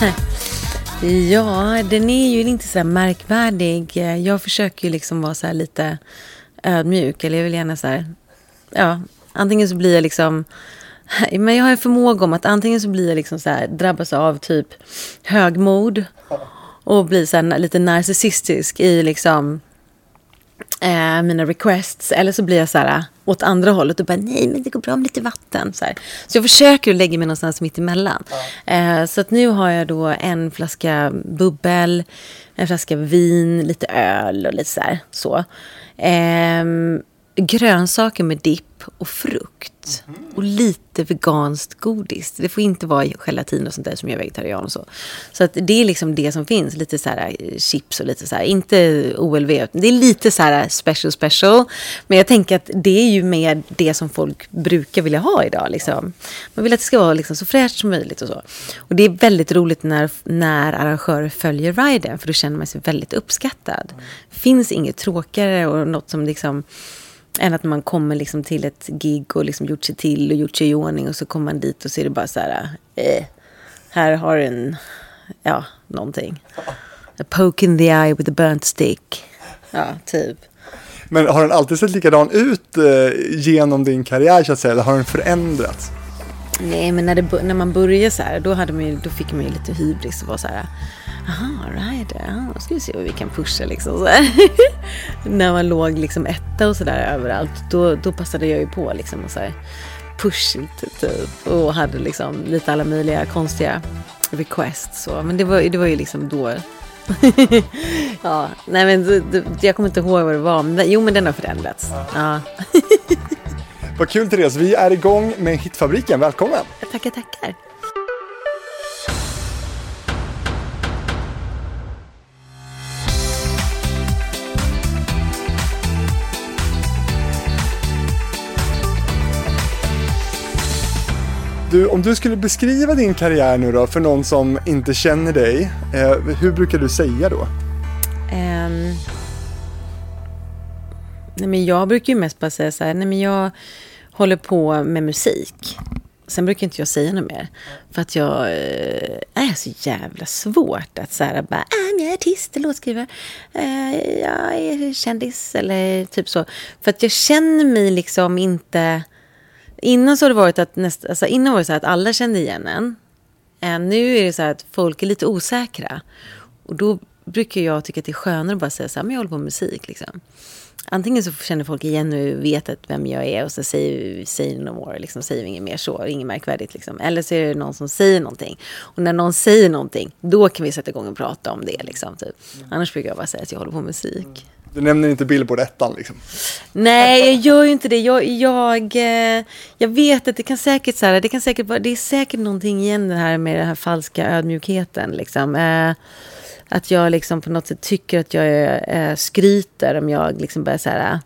Ja, den är ju inte så här märkvärdig. Jag försöker ju liksom vara så här lite ödmjuk. Eller jag vill gärna så här... Ja, antingen så blir jag liksom... Men jag har en förmåga om att antingen så blir jag liksom så här, drabbas av typ högmod och blir så här, lite narcissistisk i liksom eh, mina requests. Eller så blir jag så här åt andra hållet och bara nej men det går bra med lite vatten. Så, här. så jag försöker lägga mig någonstans mitt emellan. Ja. Eh, så att nu har jag då en flaska bubbel, en flaska vin, lite öl och lite så här. Så. Eh, grönsaker med dipp och frukt. Mm. Och lite veganskt godis. Det får inte vara gelatin och sånt där som jag är vegetarian och så. Så att det är liksom det som finns. Lite så här eh, chips och lite så här, inte OLV. Det är lite så här eh, special special. Men jag tänker att det är ju mer det som folk brukar vilja ha idag. Liksom. Man vill att det ska vara liksom så fräscht som möjligt och så. Och det är väldigt roligt när, när arrangörer följer riden. För då känner man sig väldigt uppskattad. Det finns inget tråkigare och något som liksom än att man kommer liksom till ett gig och liksom gjort sig till och gjort sig i ordning och så kommer man dit och så är det bara så här, eh, här har du en, ja, någonting. A poke in the eye with a burnt stick. Ja, typ. Men har den alltid sett likadan ut eh, genom din karriär så att säga, eller har den förändrats? Nej, men när, det, när man började så här, då, hade man ju, då fick man ju lite hybris och var så här, Aha, rider. Ja, då ska vi se vad vi kan pusha liksom. När man låg liksom etta och sådär överallt, då, då passade jag ju på liksom och så här typ. Och hade liksom lite alla möjliga konstiga requests. Så. Men det var, det var ju liksom då. ja, nej men jag kommer inte ihåg vad det var. Men, jo, men den har förändrats. Ja. Vad kul Therese, vi är igång med Hitfabriken. Välkommen! Tackar, tackar. Du, om du skulle beskriva din karriär nu då för någon som inte känner dig, eh, hur brukar du säga då? Um, nej men jag brukar ju mest bara säga så här, nej men jag håller på med musik. Sen brukar inte jag säga något mer. För att jag eh, är så jävla svårt att så här bara, ah, jag är artist, låtskrivare, eh, jag är kändis eller typ så. För att jag känner mig liksom inte Innan så har det varit att, näst, alltså innan var det så att alla kände igen en. Eh, nu är det så att folk är lite osäkra. Och då brukar jag tycka att det är skönare att bara säga så här, men jag håller på med musik. Liksom. Antingen så känner folk igen och vet att vem jag är och så säger, säger no more, liksom, säger inget mer så, inget märkvärdigt. Liksom. Eller så är det någon som säger någonting. Och när någon säger någonting, då kan vi sätta igång och prata om det. Liksom, typ. Annars brukar jag bara säga att jag håller på med musik. Du nämner inte Billboard ettan liksom? Nej, jag gör ju inte det. Jag, jag, eh, jag vet att det kan säkert så här, det kan säkert det är säkert någonting igen det här med den här falska ödmjukheten liksom. Eh, att jag liksom på något sätt tycker att jag eh, skryter om jag liksom börjar så här.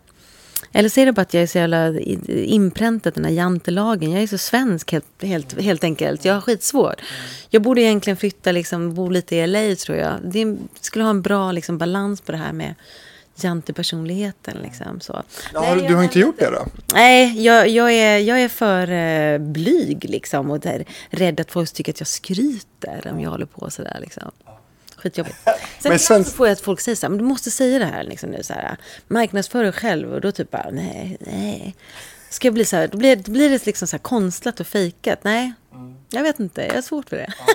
Eller så är det bara att jag är så jävla inpräntat den här jantelagen. Jag är så svensk helt, helt, helt enkelt. Jag har skitsvårt. Jag borde egentligen flytta, liksom, bo lite i LA tror jag. Det skulle ha en bra liksom, balans på det här med jantepersonligheten. Liksom, så. Ja, Nej, du har inte gjort det då? Nej, jag, jag, är, jag är för uh, blyg liksom, och där, rädd att folk tycker att jag skryter om jag håller på sådär. Liksom. Skitjobbigt. Sen men svensk... får jag att folk säger så här, men du måste säga det här, liksom, nu, så här marknadsför dig själv. Och då typ bara, nej, nej. Ska jag bli så här, då blir, då blir det liksom så här konstlat och fejkat. Nej, mm. jag vet inte, jag har svårt för det. Ja.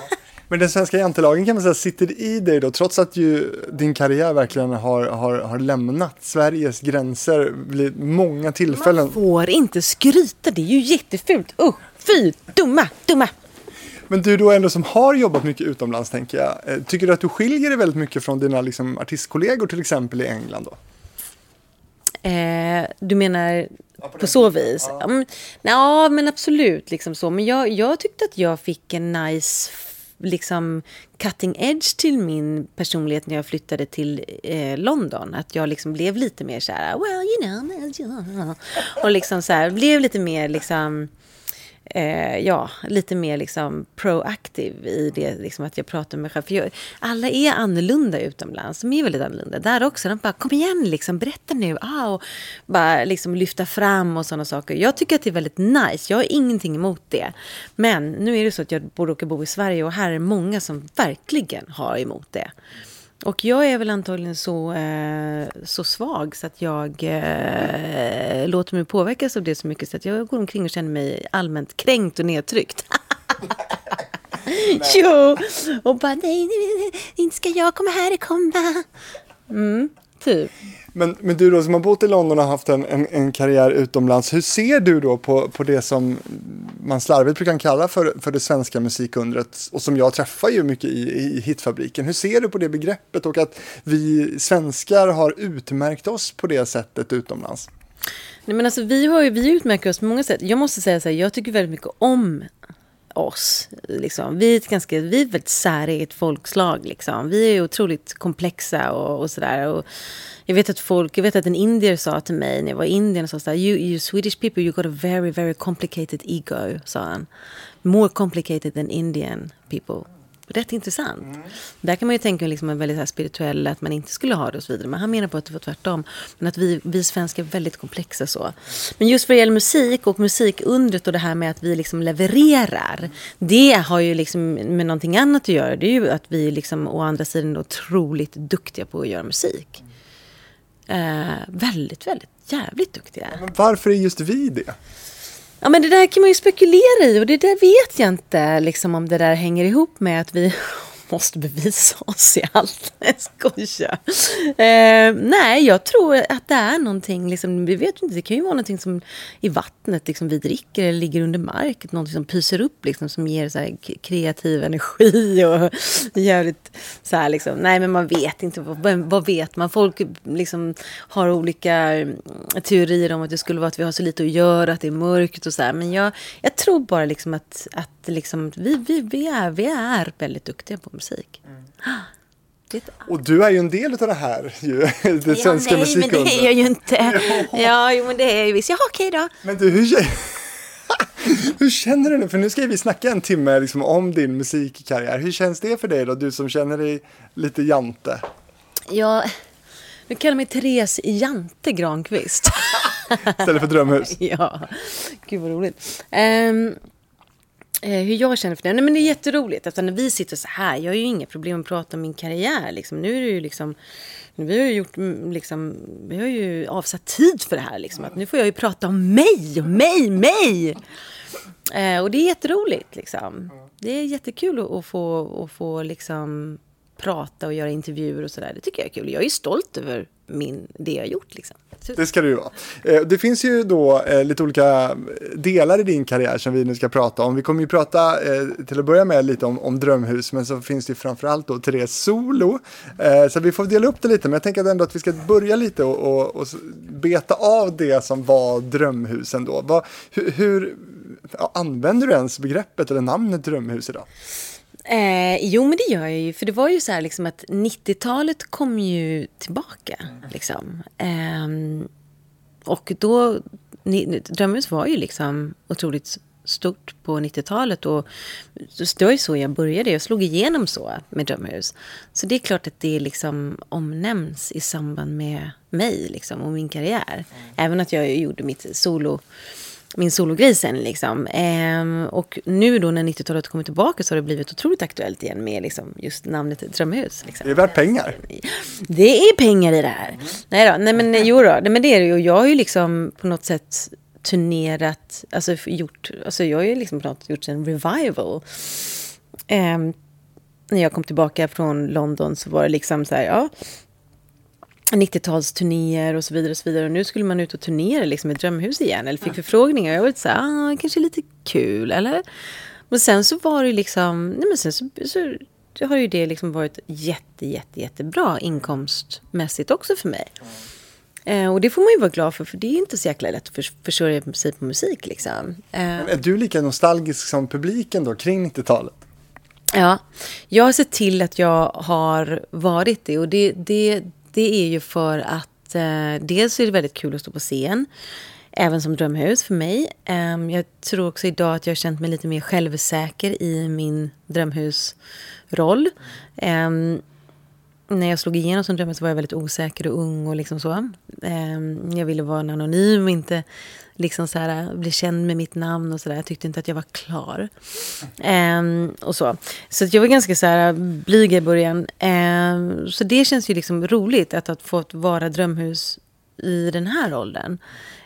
Men den svenska jantelagen kan man säga sitter i dig då, trots att ju din karriär verkligen har, har, har lämnat Sveriges gränser vid många tillfällen. Man får inte skryta, det är ju jättefult. Uh, fy, dumma, dumma. Men du då ändå som har jobbat mycket utomlands, tänker jag. Eh, tycker du att du skiljer dig väldigt mycket från dina liksom, artistkollegor till exempel i England då? Eh, du menar ja, på, på så vis? Ja. Mm, ja, men absolut. Liksom så. Men jag, jag tyckte att jag fick en nice liksom cutting edge till min personlighet när jag flyttade till eh, London. Att jag liksom blev lite mer så här, well you know, och liksom så här, blev lite mer liksom eh, ja, lite mer liksom proaktiv i det, liksom att jag pratar med mig själv. För jag, alla är annorlunda utomlands, de är väldigt annorlunda. Där också, de bara kom igen liksom, berätta nu. Ah, och bara liksom lyfta fram och sådana saker. Jag tycker att det är väldigt nice, jag har ingenting emot det. Men nu är det så att jag råkar bo i Sverige och här är många som verkligen har emot det. Och jag är väl antagligen så, eh, så svag så att jag eh, låter mig påverkas av det så mycket så att jag går omkring och känner mig allmänt kränkt och nedtryckt. jo! Och bara nej, nej, nej, inte ska jag komma här och komma. Mm, typ. Men, men du då som har bott i London och haft en, en, en, karriär utomlands, hur ser du då på, på det som man slarvigt brukar kalla för, för det svenska musikundret och som jag träffar ju mycket i, i hitfabriken. Hur ser du på det begreppet och att vi svenskar har utmärkt oss på det sättet utomlands? Nej, men alltså, vi, har ju, vi utmärker oss på många sätt. Jag måste säga så här, jag tycker väldigt mycket om oss. Liksom. Vi är ett ganska, vi är ett väldigt säreget folkslag. Liksom. Vi är otroligt komplexa och, och sådär. Jag vet att folk, jag vet att en indier sa till mig när jag var i Indien, så där, you, you Swedish people, you got a very, very complicated ego, sa han. More complicated than Indian people. Rätt intressant. Mm. Där kan man ju tänka liksom en väldigt här spirituell, att man inte skulle ha det och så vidare. Men han menar på att det var tvärtom. Men att vi, vi svenskar är väldigt komplexa så. Men just vad det gäller musik och musikundret och det här med att vi liksom levererar. Det har ju liksom med någonting annat att göra. Det är ju att vi liksom å andra sidan är otroligt duktiga på att göra musik. Eh, väldigt, väldigt jävligt duktiga. Men varför är just vi det? Ja men det där kan man ju spekulera i och det där vet jag inte liksom om det där hänger ihop med att vi måste bevisa oss i allt. Jag skojar. Eh, nej, jag tror att det är någonting, liksom, vi vet inte, det kan ju vara någonting som i vattnet liksom, vi dricker eller ligger under marken, någonting som pyser upp liksom, som ger så här, kreativ energi och jävligt så här liksom, nej men man vet inte, vad, vad vet man? Folk liksom har olika mm, teorier om att det skulle vara att vi har så lite att göra, att det är mörkt och så här, men jag, jag tror bara liksom att, att liksom, vi, vi, vi, är, vi är väldigt duktiga på musik. Mm. Och du är ju en del av det här, ju, det ja, svenska nej, musikundret. men det är jag ju inte. ja, jo, men det är jag ju visst. Jaha, okej då. Men du, hur, hur känner du nu? För nu ska vi snacka en timme liksom, om din musikkarriär. Hur känns det för dig då, du som känner dig lite jante? Ja, du kallar mig Therese Jante Granqvist. Istället för Drömhus? ja, gud vad roligt. Um, hur jag känner för det? Nej, men det är jätteroligt. Alltså, när vi sitter så här, jag har ju inga problem att prata om min karriär. Liksom. Nu är det ju liksom... Vi har ju, gjort, mm, liksom, vi har ju avsatt tid för det här. Liksom. Att nu får jag ju prata om mig, och mig, mig! Eh, och det är jätteroligt. Liksom. Det är jättekul att, att få, att få liksom, prata och göra intervjuer och sådär. Det tycker jag är kul. Jag är stolt över min, det jag har gjort. Liksom. Det ska du vara. Eh, det finns ju då eh, lite olika delar i din karriär som vi nu ska prata om. Vi kommer ju prata eh, till att börja med lite om, om Drömhus, men så finns det ju framförallt då Therese Solo. Så vi får dela upp det lite, men jag tänker ändå att vi ska börja lite och, och, och beta av det som var Drömhus ändå. Vad, hur, hur använder du ens begreppet eller namnet Drömhus idag? Eh, jo, men det gör jag ju. För det var ju så här liksom att 90-talet kom ju tillbaka. Liksom. Eh, och då, Drömhus var ju liksom otroligt stort på 90-talet. Och det var ju så jag började. Jag slog igenom så med Drömhus. Så det är klart att det liksom omnämns i samband med mig liksom, och min karriär. Mm. Även att jag gjorde mitt solo min sologrej sen. Liksom. Ehm, och nu då när 90-talet kommer tillbaka så har det blivit otroligt aktuellt igen med liksom, just namnet Drömhus. Liksom. Det är värt pengar. Det är pengar i det här. Mm. Nej då, nej men jo då, nej, men det är det ju. Jag har ju liksom på något sätt turnerat, alltså gjort, alltså jag har ju liksom på något gjort en revival. Ehm, när jag kom tillbaka från London så var det liksom så här, ja, 90-talsturnéer och så vidare. Och så vidare. Och nu skulle man ut och turnera liksom med Drömhus igen. Eller fick ja. förfrågningar. Jag var lite så här, ah, kanske lite kul, eller? Men sen så var det liksom, nej men sen så, så har ju det liksom varit jätte, jätte, jättebra inkomstmässigt också för mig. Mm. Eh, och det får man ju vara glad för, för det är inte så jäkla lätt att försörja sig på musik. Liksom. Eh. är du lika nostalgisk som publiken då, kring 90-talet? Ja, jag har sett till att jag har varit det. Och det, det, det är ju för att eh, dels är det väldigt kul att stå på scen. även som drömhus för mig. Ehm, jag tror också idag att jag har känt mig lite mer självsäker i min drömhusroll. Um, när jag slog igenom som drömhus var jag väldigt osäker och ung och liksom så. Um, jag ville vara en anonym och inte liksom så här, bli känd med mitt namn och så där. Jag tyckte inte att jag var klar. Um, och så så jag var ganska så här blyg i början. Um, så det känns ju liksom roligt att ha fått vara drömhus i den här åldern.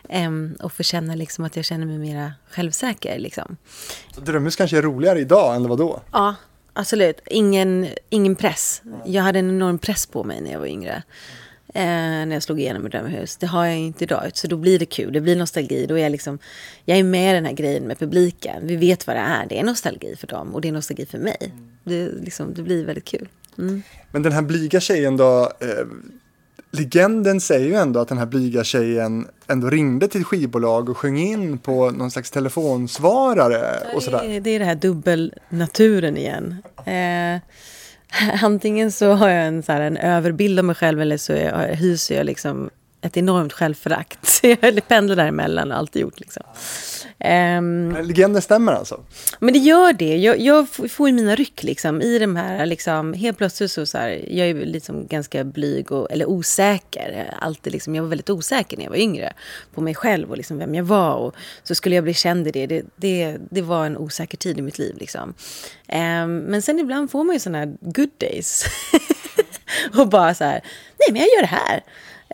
Um, och få känna liksom att jag känner mig mer självsäker. Liksom. Så drömhus kanske är roligare idag än det var då? Ja, absolut. Ingen, ingen press. Jag hade en enorm press på mig när jag var yngre. Eh, när jag slog igenom i Drömhus. Det har jag inte idag. Så då blir det kul. Det blir nostalgi. Då är jag, liksom, jag är med i den här grejen med publiken. Vi vet vad det är. Det är nostalgi för dem och det är nostalgi för mig. Det, liksom, det blir väldigt kul. Mm. Men den här blyga tjejen då, eh, legenden säger ju ändå att den här blyga tjejen ändå ringde till skivbolag och sjöng in på någon slags telefonsvarare och sådär. Det är det här dubbelnaturen igen. Eh, antingen så har jag en, så här, en överbild av mig själv eller så jag, hyser jag liksom ett enormt självförakt. Jag pendlar däremellan och alltid gjort. Liksom. Um, Legenden stämmer alltså? Men det gör det. Jag, jag får ju mina ryck liksom, i de här, liksom, helt plötsligt så, så här, jag är liksom ganska blyg och, eller osäker. Alltid liksom, jag var väldigt osäker när jag var yngre på mig själv och liksom vem jag var. Och så skulle jag bli känd i det. Det, det, det var en osäker tid i mitt liv. Liksom. Um, men sen ibland får man ju sådana här good days. och bara så här, nej men jag gör det här.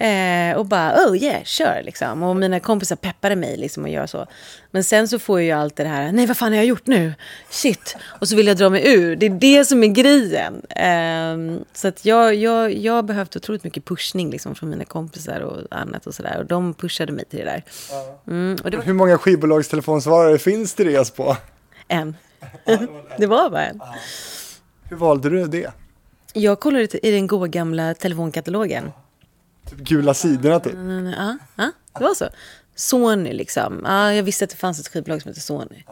Eh, och bara, oh yeah, kör liksom. Och mina kompisar peppade mig liksom att göra så. Men sen så får jag ju alltid det här, nej vad fan har jag gjort nu? Shit. Och så vill jag dra mig ur. Det är det som är grejen. Eh, så att jag, jag, jag har behövt otroligt mycket pushning liksom från mina kompisar och annat och sådär. Och de pushade mig till det där. Mm, det var... Hur många skivbolagstelefonsvarare finns Therese på? En. det var bara en. Hur valde du det? Jag kollade i den goda gamla telefonkatalogen. Typ gula sidorna typ. Ja, ja, det var så. Sony liksom. Ja, jag visste att det fanns ett skivbolag som hette Sony.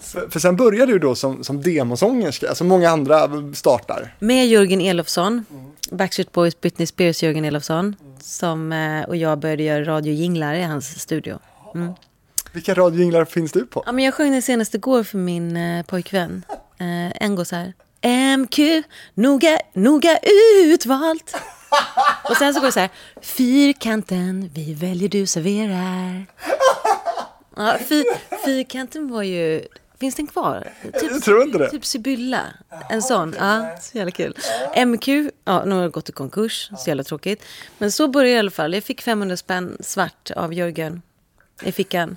För, för sen började du då som, som demosångerska, alltså många andra startar. Med Jörgen Elofsson, mm. Backstreet Boys, Britney Spears, Jörgen Elofsson. Mm. Som, eh, och jag började göra radiojinglar i hans studio. Mm. Vilka radiojinglar finns du på? Ja, men jag sjöng den senaste igår för min eh, pojkvän. Eh, en går så här. MQ, noga, noga utvalt. Och sen så går det så här. Fyrkanten, vi väljer, du serverar. Ja, fyr, fyrkanten var ju... Finns den kvar? Typ, jag tror inte det. Typ Sibylla. En sån. Ja, så jävla kul. MQ, ja, nu har gått i konkurs. Så jävla tråkigt. Men så började jag i alla fall. Jag fick 500 spänn svart av Jörgen i fickan.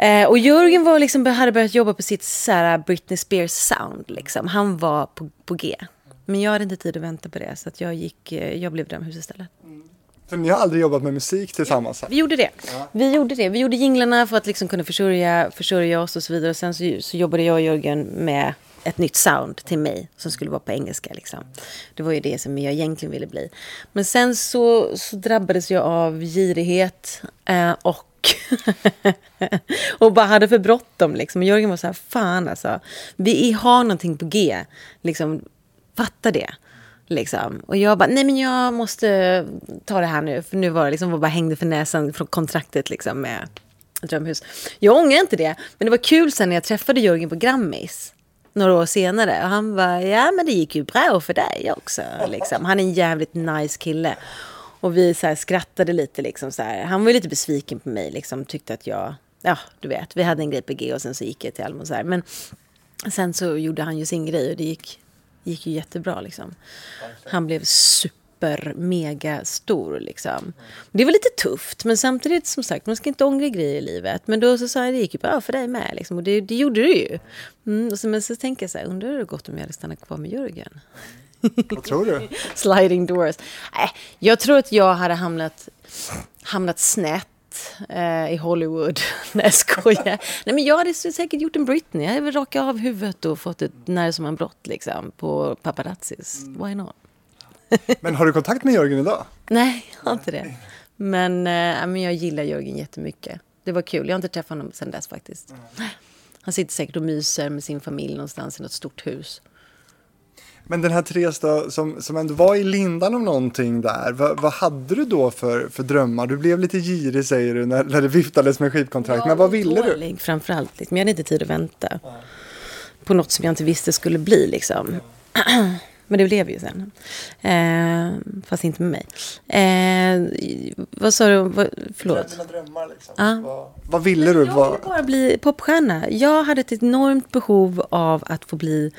Eh, och Jörgen var liksom, hade börjat jobba på sitt så här, Britney Spears sound. Liksom. Han var på, på G. Men jag hade inte tid att vänta på det så att jag, gick, eh, jag blev drömhus istället. Mm. För ni har aldrig jobbat med musik tillsammans? Vi gjorde det. Ja. Vi gjorde det. Vi gjorde jinglarna för att liksom kunna försörja, försörja oss och så vidare. Och sen så, så jobbade jag och Jörgen med ett nytt sound till mig som skulle vara på engelska. Liksom. Det var ju det som jag egentligen ville bli. Men sen så, så drabbades jag av girighet eh, och och bara hade för bråttom. Liksom. Jörgen var så här, fan alltså. Vi har någonting på G. Liksom, fatta det. Liksom. Och jag bara, nej men jag måste ta det här nu. För nu var det liksom, bara hängde för näsan från kontraktet liksom med Drömhus. Jag ångrar inte det. Men det var kul sen när jag träffade Jörgen på Grammis. Några år senare. Och han bara, ja men det gick ju bra för dig också. Liksom. Han är en jävligt nice kille. Och vi så skrattade lite liksom så här. Han var ju lite besviken på mig liksom. Tyckte att jag, ja du vet. Vi hade en grej på G och sen så gick jag till Almo så här. Men sen så gjorde han ju sin grej och det gick gick ju jättebra. Liksom. Han blev super mega stor liksom. Det var lite tufft, men samtidigt som sagt, man ska inte ångra grejer i livet. Men då så sa jag, det gick ju bra för dig med liksom. Och det, det gjorde det ju. Mm, och så, men så tänker jag så här, undrar hur det gått om jag hade stannat kvar med Jörgen? Vad tror du? Sliding doors. Nej, jag tror att jag hade hamnat, hamnat snett eh, i Hollywood. Nej, jag skojar. Nej, men jag hade säkert gjort en Britney. Jag hade rakat av huvudet och fått ett när som en brott liksom, på paparazzis. Why not? men har du kontakt med Jörgen idag? Nej, jag har inte det. Men, eh, men jag gillar Jörgen jättemycket. Det var kul. Jag har inte träffat honom sedan dess faktiskt. Mm. Han sitter säkert och myser med sin familj någonstans i något stort hus. Men den här Therese då, som, som ändå var i lindan av någonting där, vad, vad hade du då för, för drömmar? Du blev lite girig säger du när, när det viftades med skivkontrakt, men vad ville du? framförallt, liksom. jag hade inte tid att vänta ja. på något som jag inte visste skulle bli liksom. Ja. Men det blev ju sen. Eh, fast inte med mig. Eh, vad sa du? Vad, förlåt. Dina drömmar liksom. Ah. Vad, vad, ville du? Jag ville bara bli popstjärna. Jag hade ett enormt behov av att få bli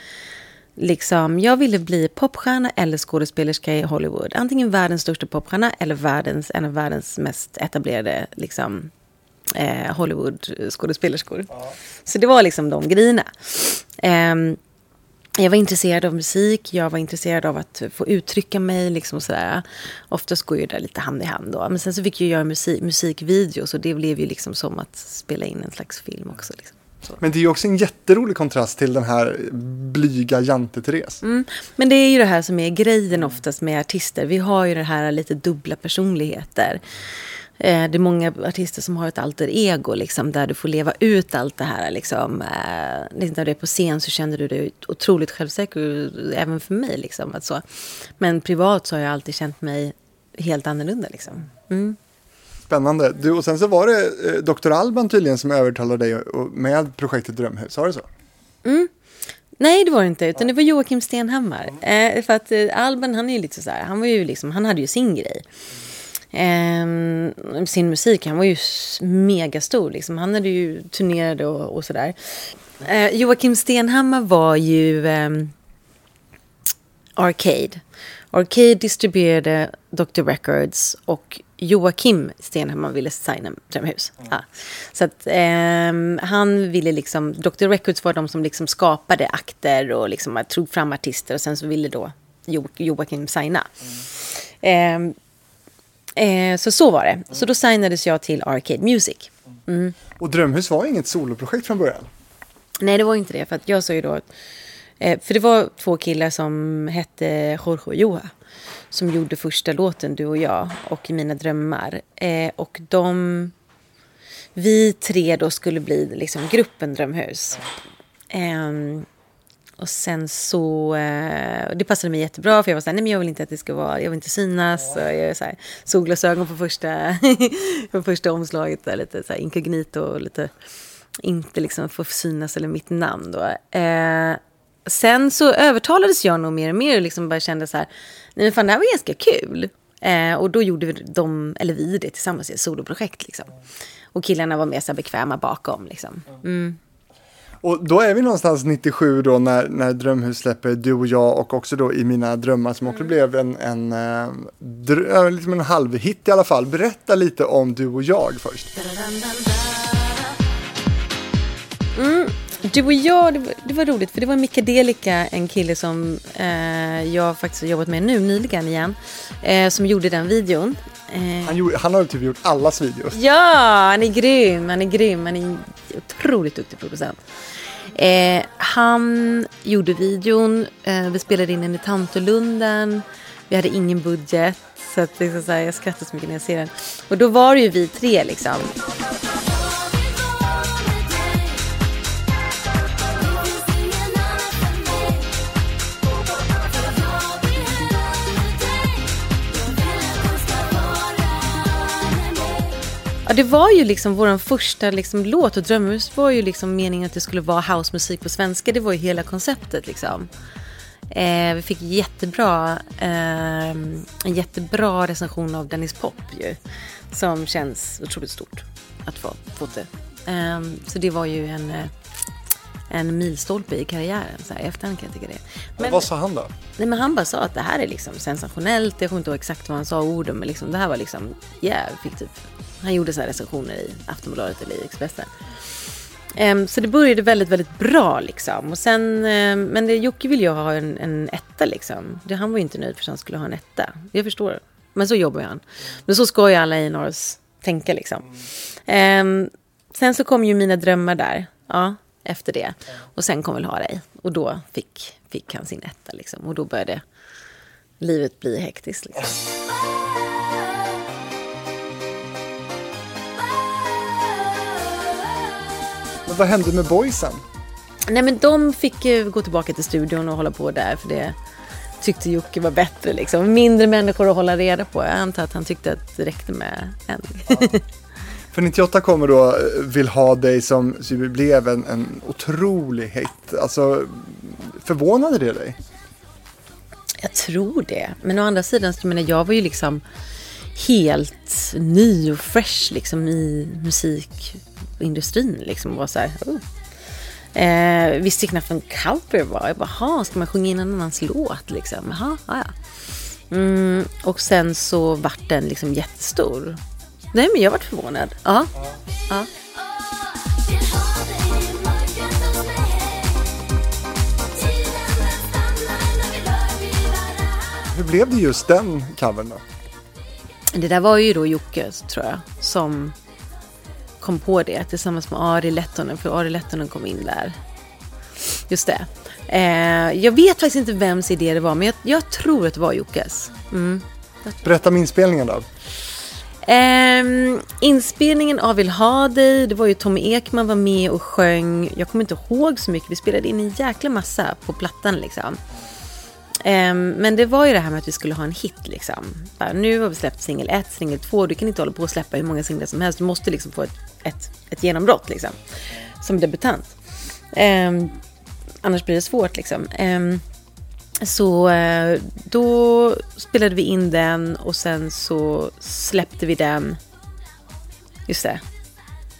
liksom, jag ville bli popstjärna eller skådespelerska i Hollywood. Antingen världens största popstjärna eller världens, en av världens mest etablerade liksom, eh, Hollywood-skådespelerskor. Ja. Så det var liksom de grejerna. Eh, jag var intresserad av musik, jag var intresserad av att få uttrycka mig. Liksom sådär. Oftast går ju det lite hand i hand. Då. Men sen så fick jag göra musik, musikvideos och det blev ju liksom som att spela in en slags film också. Liksom. Men det är ju också en jätterolig kontrast till den här blyga Jante-Therese. Mm. Men det är ju det här som är grejen oftast med artister. Vi har ju det här lite dubbla personligheter. Eh, det är många artister som har ett alter ego, liksom, där du får leva ut allt det här. Liksom. Eh, när du är på scen så känner du dig otroligt självsäker, även för mig. Liksom, att så. Men privat så har jag alltid känt mig helt annorlunda. Liksom. Mm. Spännande. Du, och sen så var det eh, Dr. Alban tydligen som övertalade dig och, och med projektet Drömhus, var det så? Mm. Nej, det var det inte, utan det var Joakim Stenhammar. Mm. Eh, för att eh, Alban, han är ju lite så här, han var ju liksom, han hade ju sin grej. Eh, sin musik, han var ju megastor liksom. Han hade ju turnerade och, och sådär. Eh, Joakim Stenhammar var ju ehm, Arcade. Arcade distribuerade Dr. Records och Joakim Stenhammar ville signa Drömhus. Mm. Ja. Så att eh, han ville liksom, Dr. Records var de som liksom skapade akter och liksom tog fram artister och sen så ville då jo, Joakim signa. Mm. Eh, eh, så så var det. Mm. Så då signades jag till Arcade Music. Mm. Och Drömhus var inget soloprojekt från början? Nej, det var inte det. För att jag sa ju då Eh, för det var två killar som hette Jorge och Joa som gjorde första låten, du och jag, och I mina drömmar. Eh, och de... Vi tre då skulle bli liksom gruppen Drömhus. Eh, och sen så... Eh, det passade mig jättebra för jag var så här nej men jag vill inte att det ska vara, jag vill inte synas. Och jag så här, solglasögon på första, på första omslaget, där, lite så här inkognito och lite inte liksom få synas eller mitt namn då. Eh, sen så övertalades jag nog mer och mer och liksom bara kände så här, nej men fan det här var ganska kul. Eh, och då gjorde vi de, eller vi det tillsammans i ett soloprojekt liksom. Och killarna var mer så bekväma bakom liksom. Mm. Och då är vi någonstans 97 då när, när Drömhus släpper Du och jag och också då I mina drömmar som också mm. blev en, en, en, liksom en halvhit i alla fall. Berätta lite om Du och jag först. Mm. Du och jag, det var, det var, roligt för det var Mika Delika, en kille som eh, jag faktiskt har jobbat med nu nyligen igen, eh, som gjorde den videon. Eh, han, gjorde, han har typ gjort allas videos. Ja, han är grym, han är grym, han är otroligt duktig producent. Eh, han gjorde videon, eh, vi spelade in den i Tantolunden, vi hade ingen budget, så, att, liksom, så här, jag skrattar så mycket när jag ser den. Och då var det ju vi tre liksom. Ja, det var ju liksom vår första liksom låt och Drömhus var ju liksom meningen att det skulle vara housemusik på svenska. Det var ju hela konceptet liksom. Eh, vi fick jättebra, eh, en jättebra recension av Dennis Pop ju. Som känns otroligt stort att få, få det. Eh, så det var ju en, eh, en milstolpe i karriären. Så här, efterhand kan jag tycka det. Men, vad sa han då? Nej, men han bara sa att det här är liksom sensationellt. Jag kommer inte ihåg exakt vad han sa orden, men liksom, det här var liksom, yeah, fick typ han gjorde så recensioner i Aftonbladet eller i Expressen. Um, så det började väldigt, väldigt bra liksom. Och sen, um, men det, Jocke ville ju ha en, en etta liksom. Det, han var ju inte nöjd för att han skulle ha en etta. Jag förstår. Men så jobbar han. Men så ska ju alla i Norrs tänka liksom. Um, sen så kom ju mina drömmar där. Ja, efter det. Och sen kom väl ha dig. Och då fick, fick han sin etta liksom. Och då började livet bli hektiskt liksom. Men vad hände med boysen? Nej men de fick gå tillbaka till studion och hålla på där för det tyckte Jocke var bättre. Liksom. Mindre människor att hålla reda på. Jag antar att han tyckte att det räckte med en. Ja. För 98 kommer då eh, Vill ha dig som blev en, en otrolig hit. Alltså, förvånade det dig? Jag tror det. Men å andra sidan, jag, menar, jag var ju liksom helt ny och fresh liksom, i musikindustrin. Liksom, var så här, oh. eh, visste knappt vad en cover var. Jag bara, ska man sjunga in en annans låt? Liksom? Jaha, ja. Mm, och sen så vart den liksom jättestor. Nej, men jag vart förvånad. Ja. ja. Hur blev det just den covern då? Det där var ju då Jocke, tror jag, som kom på det tillsammans med Ari Lettonen, för Ari Lettonen kom in där. Just det. Eh, jag vet faktiskt inte vems idé det var, men jag, jag tror att det var Jockes. Mm. Berätta om inspelningen då. Um, inspelningen av Vill ha dig, det var ju Tommy Ekman var med och sjöng. Jag kommer inte ihåg så mycket, vi spelade in en jäkla massa på plattan liksom. Um, men det var ju det här med att vi skulle ha en hit liksom. Bara, nu har vi släppt singel 1, singel 2, du kan inte hålla på och släppa hur många singlar som helst. Du måste liksom få ett, ett, ett genombrott liksom. Som debutant. Um, annars blir det svårt liksom. Um, så uh, då spelade vi in den och sen så släppte vi den. Just det.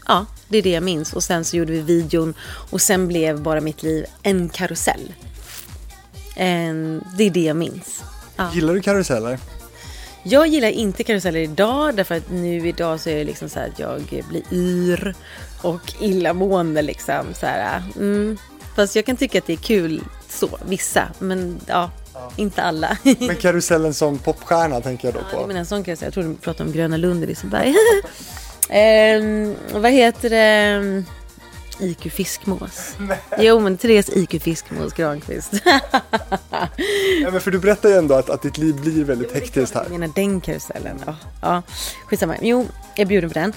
Ja, det är det jag minns. Och sen så gjorde vi videon och sen blev Bara mitt liv en karusell. Det är det jag minns. Ja. Gillar du karuseller? Jag gillar inte karuseller idag därför att nu idag så är det liksom så här att jag blir yr och illamående liksom. Så här, mm. Fast jag kan tycka att det är kul så, vissa, men ja, ja. inte alla. men karusellen som popstjärna tänker jag då på. Ja, men en sån karusell. Jag tror du pratar om Gröna Lund i Liseberg. eh, vad heter det? IQ Fiskmås. Nej. Jo, men Therese IQ Fiskmås Granqvist. ja, men för du berättar ju ändå att, att ditt liv blir väldigt hektiskt här. Jag menar den karusellen. Ja, ja. skitsamma. Jo, jag bjuder på den.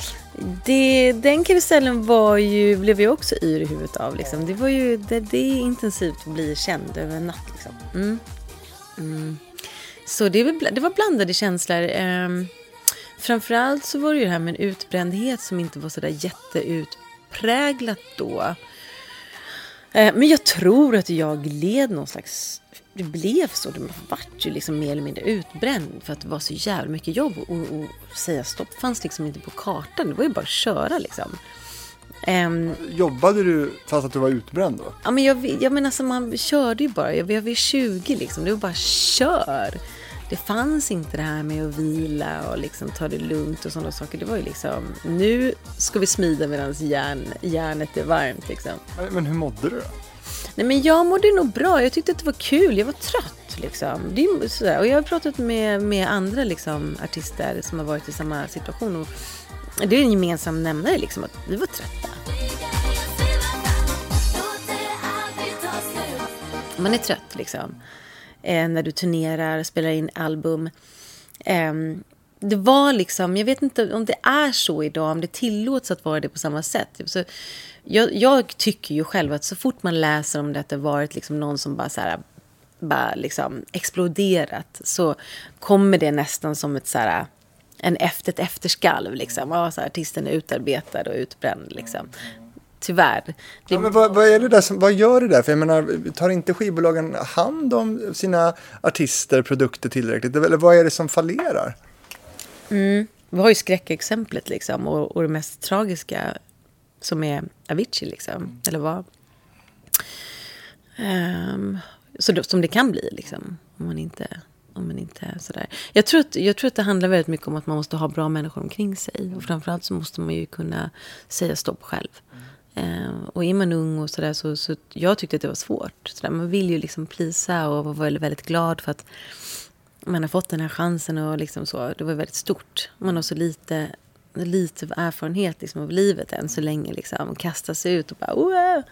Det, den karusellen var ju, blev jag också yr i huvudet av. Liksom. Det, var ju, det, det är intensivt att bli känd över en natt. Liksom. Mm. Mm. Så det, det var blandade känslor. Um, framförallt så var det ju det här med en utbrändhet som inte var så där jätteut utpräglat då. Eh, men jag tror att jag led någon slags... Det blev så. Det vart ju liksom mer eller mindre utbränd för att det var så jävla mycket jobb. Och, och säga stopp fanns liksom inte på kartan. Det var ju bara att köra liksom. Um, Jobbade du fast att du var utbränd då? Ja, men jag, jag menar, alltså, man körde ju bara. Jag, jag var 20 liksom. Det var bara kör det fanns inte det här med att vila och liksom ta det lugnt och sådana saker. Det var ju liksom, nu ska vi smida medan järn, järnet är varmt. Liksom. Men, hur mådde du då? Nej, men jag mådde nog bra. Jag tyckte att det var kul. Jag var trött. Liksom. Det är sådär. Och jag har pratat med, med andra liksom, artister som har varit i samma situation. Och det är en gemensam nämnare, liksom, att vi var trötta. Man är trött liksom eh, när du turnerar, spelar in album. Eh, det var liksom, jag vet inte om det är så idag, om det tillåts att vara det på samma sätt. Så jag, jag tycker ju själv att så fort man läser om det att det varit liksom någon som bara så här, bara liksom exploderat så kommer det nästan som ett så här, en efter, ett efterskalv. Liksom. Ja, så här, artisten är utarbetad och utbränd. Liksom tyvärr. Det... Ja, men vad, vad, är det där som, vad gör det där? För jag menar, tar inte skivbolagen hand om sina artister, produkter tillräckligt? Eller vad är det som fallerar? Mm. Vi har ju skräckexemplet liksom och, och det mest tragiska som är Avicii liksom. Eller vad? Um, så då, som det kan bli liksom. Om man inte, om man inte sådär. Jag tror, att, jag tror att det handlar väldigt mycket om att man måste ha bra människor omkring sig. Och framförallt så måste man ju kunna säga stopp själv. Eh, och är man ung och sådär så, så jag tyckte att det var svårt. Så där, man vill ju liksom plisa och vara väldigt, väldigt glad för att man har fått den här chansen och liksom så. Det var väldigt stort. Man har så lite, lite erfarenhet liksom av livet än så länge. Liksom. Kasta sig ut och bara... Oah!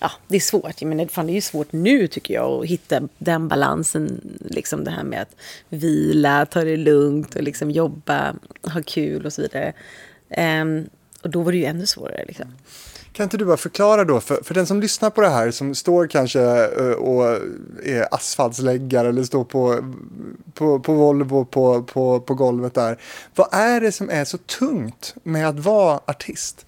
Ja, det är svårt. Jag menar, fan, det är ju svårt nu tycker jag att hitta den balansen. Liksom det här med att vila, ta det lugnt och liksom jobba, ha kul och så vidare. Um, och Och då var det ju ännu svårare. Liksom. Kan inte du bara förklara då, för, för den som lyssnar på det här, som står kanske uh, och är asfaltsläggare eller står på, på, på Volvo på, på, på golvet där. Vad är det som är så tungt med att vara artist?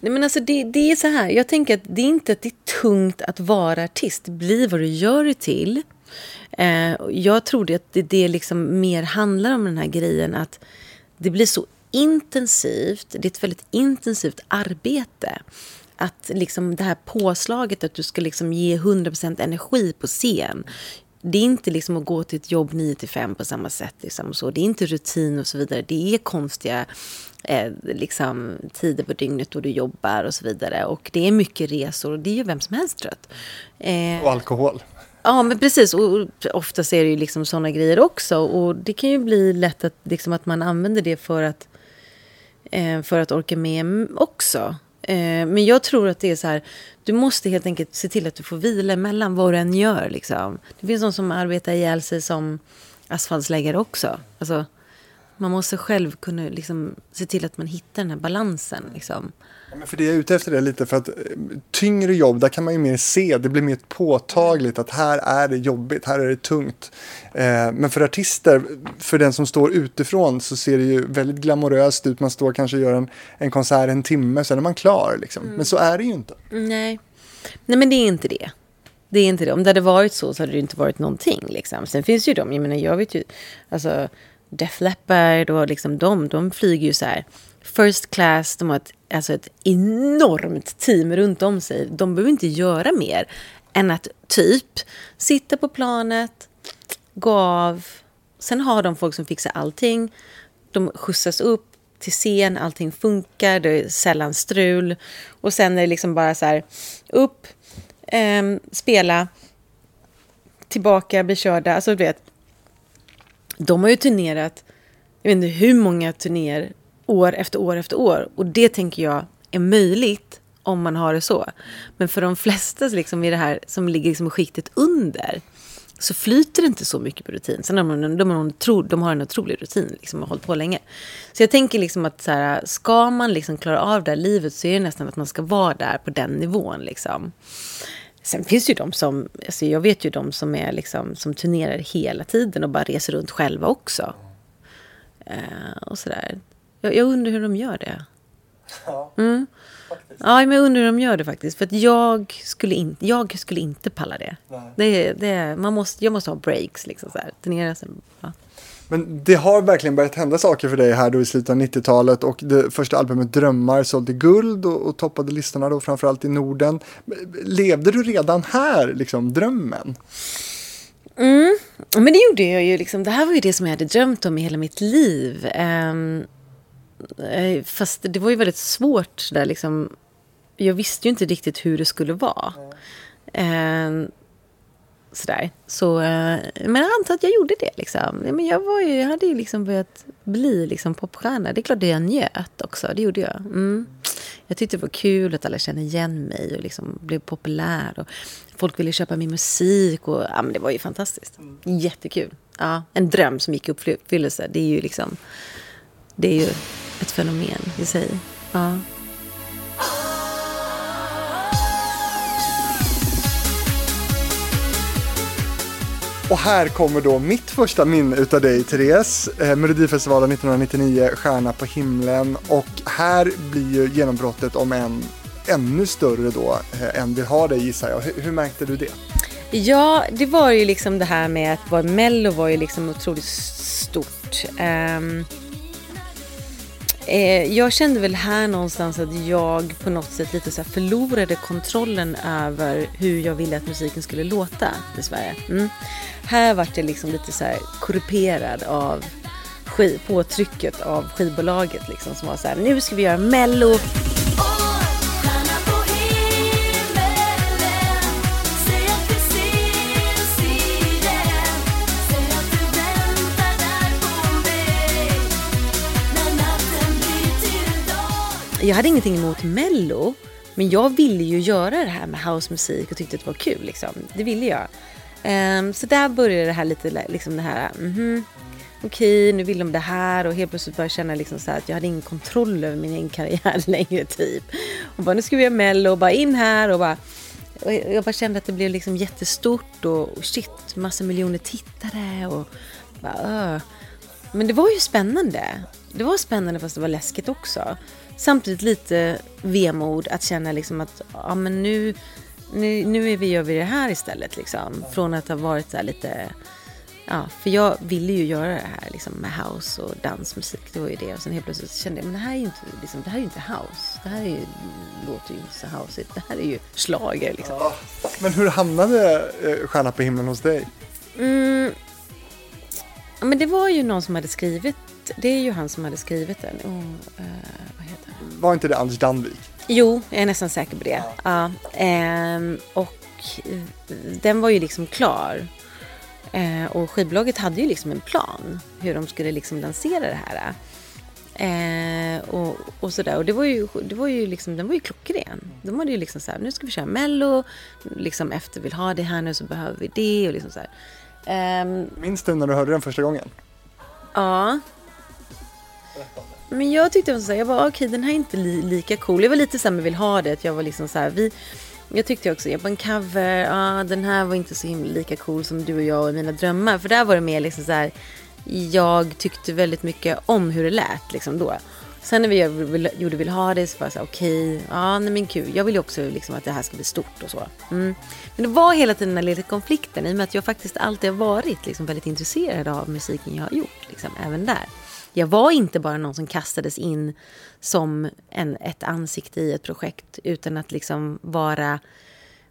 Nej, men alltså det, det är så här, jag tänker att det är inte att det är tungt att vara artist. Det blir vad du gör det till. Eh, jag tror att det, det liksom mer handlar om den här grejen att det blir så intensivt. Det är ett väldigt intensivt arbete. Att liksom det här påslaget att du ska liksom ge 100% energi på scen. Det är inte liksom att gå till ett jobb 9 till 5 på samma sätt. Liksom så. Det är inte rutin och så vidare. Det är konstiga eh, liksom, tider på dygnet då du jobbar och så vidare. Och det är mycket resor och det är ju vem som helst trött. Eh, och alkohol. Ja, men precis. Och oftast är det ju liksom sådana grejer också. Och det kan ju bli lätt att, liksom, att man använder det för att, eh, för att orka med också. Eh, men jag tror att det är så här, du måste helt enkelt se till att du får vila emellan vad du än gör. Liksom. Det finns de som arbetar ihjäl sig som asfaltsläggare också. Alltså, man måste själv kunna liksom, se till att man hittar den här balansen. Liksom. Ja, för det jag är ute efter det lite för att eh, tyngre jobb, där kan man ju mer se, det blir mer påtagligt att här är det jobbigt, här är det tungt. Eh, men för artister, för den som står utifrån så ser det ju väldigt glamoröst ut, man står kanske och gör en, en konsert en timme, sen är man klar liksom. Mm. Men så är det ju inte. Nej. Nej, men det är inte det. Det är inte det. Om det hade varit så så hade det inte varit någonting. Liksom. Sen finns ju de, jag menar jag vet ju, alltså Def Leppard och liksom de, de flyger ju så här first class, de har ett, alltså ett enormt team runt om sig. De behöver inte göra mer än att typ sitta på planet, gå av. Sen har de folk som fixar allting. De skjutsas upp till scen, allting funkar, det är sällan strul. Och sen är det liksom bara så här, upp, eh, spela, tillbaka, bli körda. Alltså du vet, de har ju turnerat, jag vet inte hur många turnéer år efter år efter år. Och det tänker jag är möjligt om man har det så. Men för de flesta liksom i det här som ligger liksom skiktet under så flyter det inte så mycket på rutin. Sen har de, de, har, de, de har en otrolig rutin, liksom, har hållit på länge. Så jag tänker liksom att så här, ska man liksom klara av det här livet så är det nästan att man ska vara där på den nivån. Liksom. Sen finns det ju de som, alltså jag vet ju de som, är liksom, som turnerar hela tiden och bara reser runt själva också. Uh, och sådär. Jag, jag, undrar hur de gör det. Ja, mm. Ja, men jag undrar hur de gör det faktiskt. För att jag skulle, in, jag skulle inte palla det. det, det man måste, jag måste ha breaks, liksom så här. Turnera sen, ja. Men det har verkligen börjat hända saker för dig här då i slutet av 90-talet och det första albumet Drömmar sålde guld och, och toppade listorna då framförallt i Norden. Levde du redan här, liksom, drömmen? Mm, men det gjorde jag ju. Liksom. Det här var ju det som jag hade drömt om i hela mitt liv. Um, fast det var ju väldigt svårt där liksom. Jag visste ju inte riktigt hur det skulle vara. Mm. Um, sådär. Så, uh, men jag antar att jag gjorde det. Liksom. Men jag, var ju, jag hade ju liksom börjat bli liksom popstjärna. Det är klart att jag njöt också. Det gjorde jag. Mm. Jag tyckte det var kul att alla kände igen mig och liksom blev populär. Och folk ville köpa min musik. Och, ja, men det var ju fantastiskt. Mm. Jättekul. Ja, en dröm som gick i uppfyllelse. Det är ju liksom... Det är ju ett fenomen i sig. Ja. Och här kommer då mitt första minne utav dig, Therese. Eh, Melodifestivalen 1999, Stjärna på himlen. Och här blir ju genombrottet om en ännu större då eh, än vi har dig gissar jag. Hur, hur, märkte du det? Ja, det var ju liksom det här med att vara Mello var ju liksom otroligt stort. Um, eh, jag kände väl här någonstans att jag på något sätt lite så förlorade kontrollen över hur jag ville att musiken skulle låta i Sverige. Mm. Här vart jag liksom lite så här korrumperad av påtrycket av skivbolaget liksom som var så här, nu ska vi göra mello jag hade ingenting emot Mello. Men jag ville ju göra det här med housemusik och tyckte att det var kul. Liksom. Det ville jag. Um, så där började det här lite, liksom det här, mm -hmm, okej, okay, nu vill de det här och helt plötsligt började jag känna liksom så att jag hade ingen kontroll över min egen karriär längre typ. Och bara nu ska vi göra mello och bara in här och bara och jag bara kände att det blev liksom jättestort och, och shit, massa miljoner tittare och bara, uh. Men det var ju spännande. Det var spännande fast det var läskigt också. Samtidigt lite vemod att känna liksom att ja, men nu, nu, nu är vi, gör vi det här istället. Liksom. Från att ha varit så lite... Ja, för jag ville ju göra det här liksom, med house och dansmusik. Det var ju det. Och sen helt plötsligt kände jag men det här är ju inte, liksom, det här är inte house. Det här är ju, låter ju inte så houseigt. Det här är ju slager liksom. Ja, men hur hamnade eh, Stjärna på himlen hos dig? Mm, men det var ju någon som hade skrivit. Det är ju han som hade skrivit den. Heter han? Var inte det Anders Danvik? Jo, jag är nästan säker på det. Ja. um, och den var ju liksom klar. Uh, och skivbolaget hade ju liksom en plan hur de skulle liksom lansera det här. Eh, och, och sådär. Och det var ju, det var ju liksom, den var ju klockren. De hade ju liksom så här, nu ska vi köra mello, liksom efter vill ha det här nu så behöver vi det och liksom så här. Um, Minns du när du hörde den första gången? Ja. Men jag tyckte så här, jag var okej okay, den här är inte li lika cool. Jag var lite såhär, men vill ha det. Jag var liksom så här, vi, jag tyckte också, jag bara en cover, ah, den här var inte så himla lika cool som du och jag och mina drömmar. För där var det mer liksom så här, jag tyckte väldigt mycket om hur det lät liksom då. Sen när vi gjorde Vill ha det så var jag såhär, okej, okay, ja nej men kul, jag vill ju också liksom att det här ska bli stort och så. Mm. Men det var hela tiden den här lilla konflikten i och med att jag faktiskt alltid har varit liksom väldigt intresserad av musiken jag har gjort, liksom, även där. Jag var inte bara någon som kastades in som en, ett ansikte i ett projekt utan att liksom vara,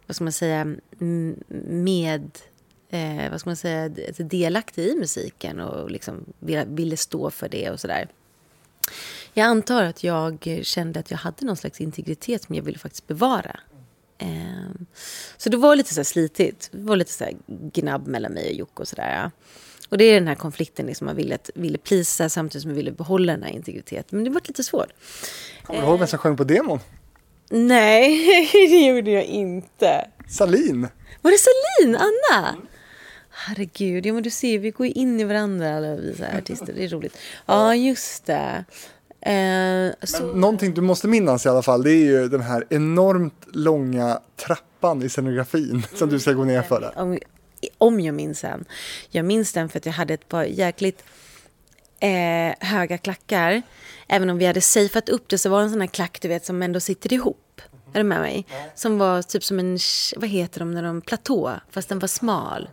vad ska man säga, med eh, vad ska man säga, delaktig i musiken och liksom ville stå för det och sådär. Jag antar att jag kände att jag hade någon slags integritet som jag ville faktiskt bevara. Eh, så det var lite så slitigt. Det var lite så gnabb mellan mig och Jocke och sådär. Och det är den här konflikten, liksom, man ville, ville plisa samtidigt som man ville behålla den här integriteten. Men det var lite svårt. Kommer du ihåg vem som sjöng på demon? Nej, det gjorde jag inte. Salin. Var det Salin? Anna? Mm. Herregud, ja men du ser, vi går in i varandra alla vi artister. Det är roligt. Ja, just det. Eh, så... Någonting du måste minnas i alla fall, det är ju den här enormt långa trappan i scenografin som du ska gå ner för. Om, om jag minns den. Jag minns den för att jag hade ett par jäkligt eh, höga klackar. Även om vi hade safeat upp det så var det en sån här klack du vet som ändå sitter ihop. Är du med mig? Som var typ som en, vad heter de när de, platå, fast den var smal.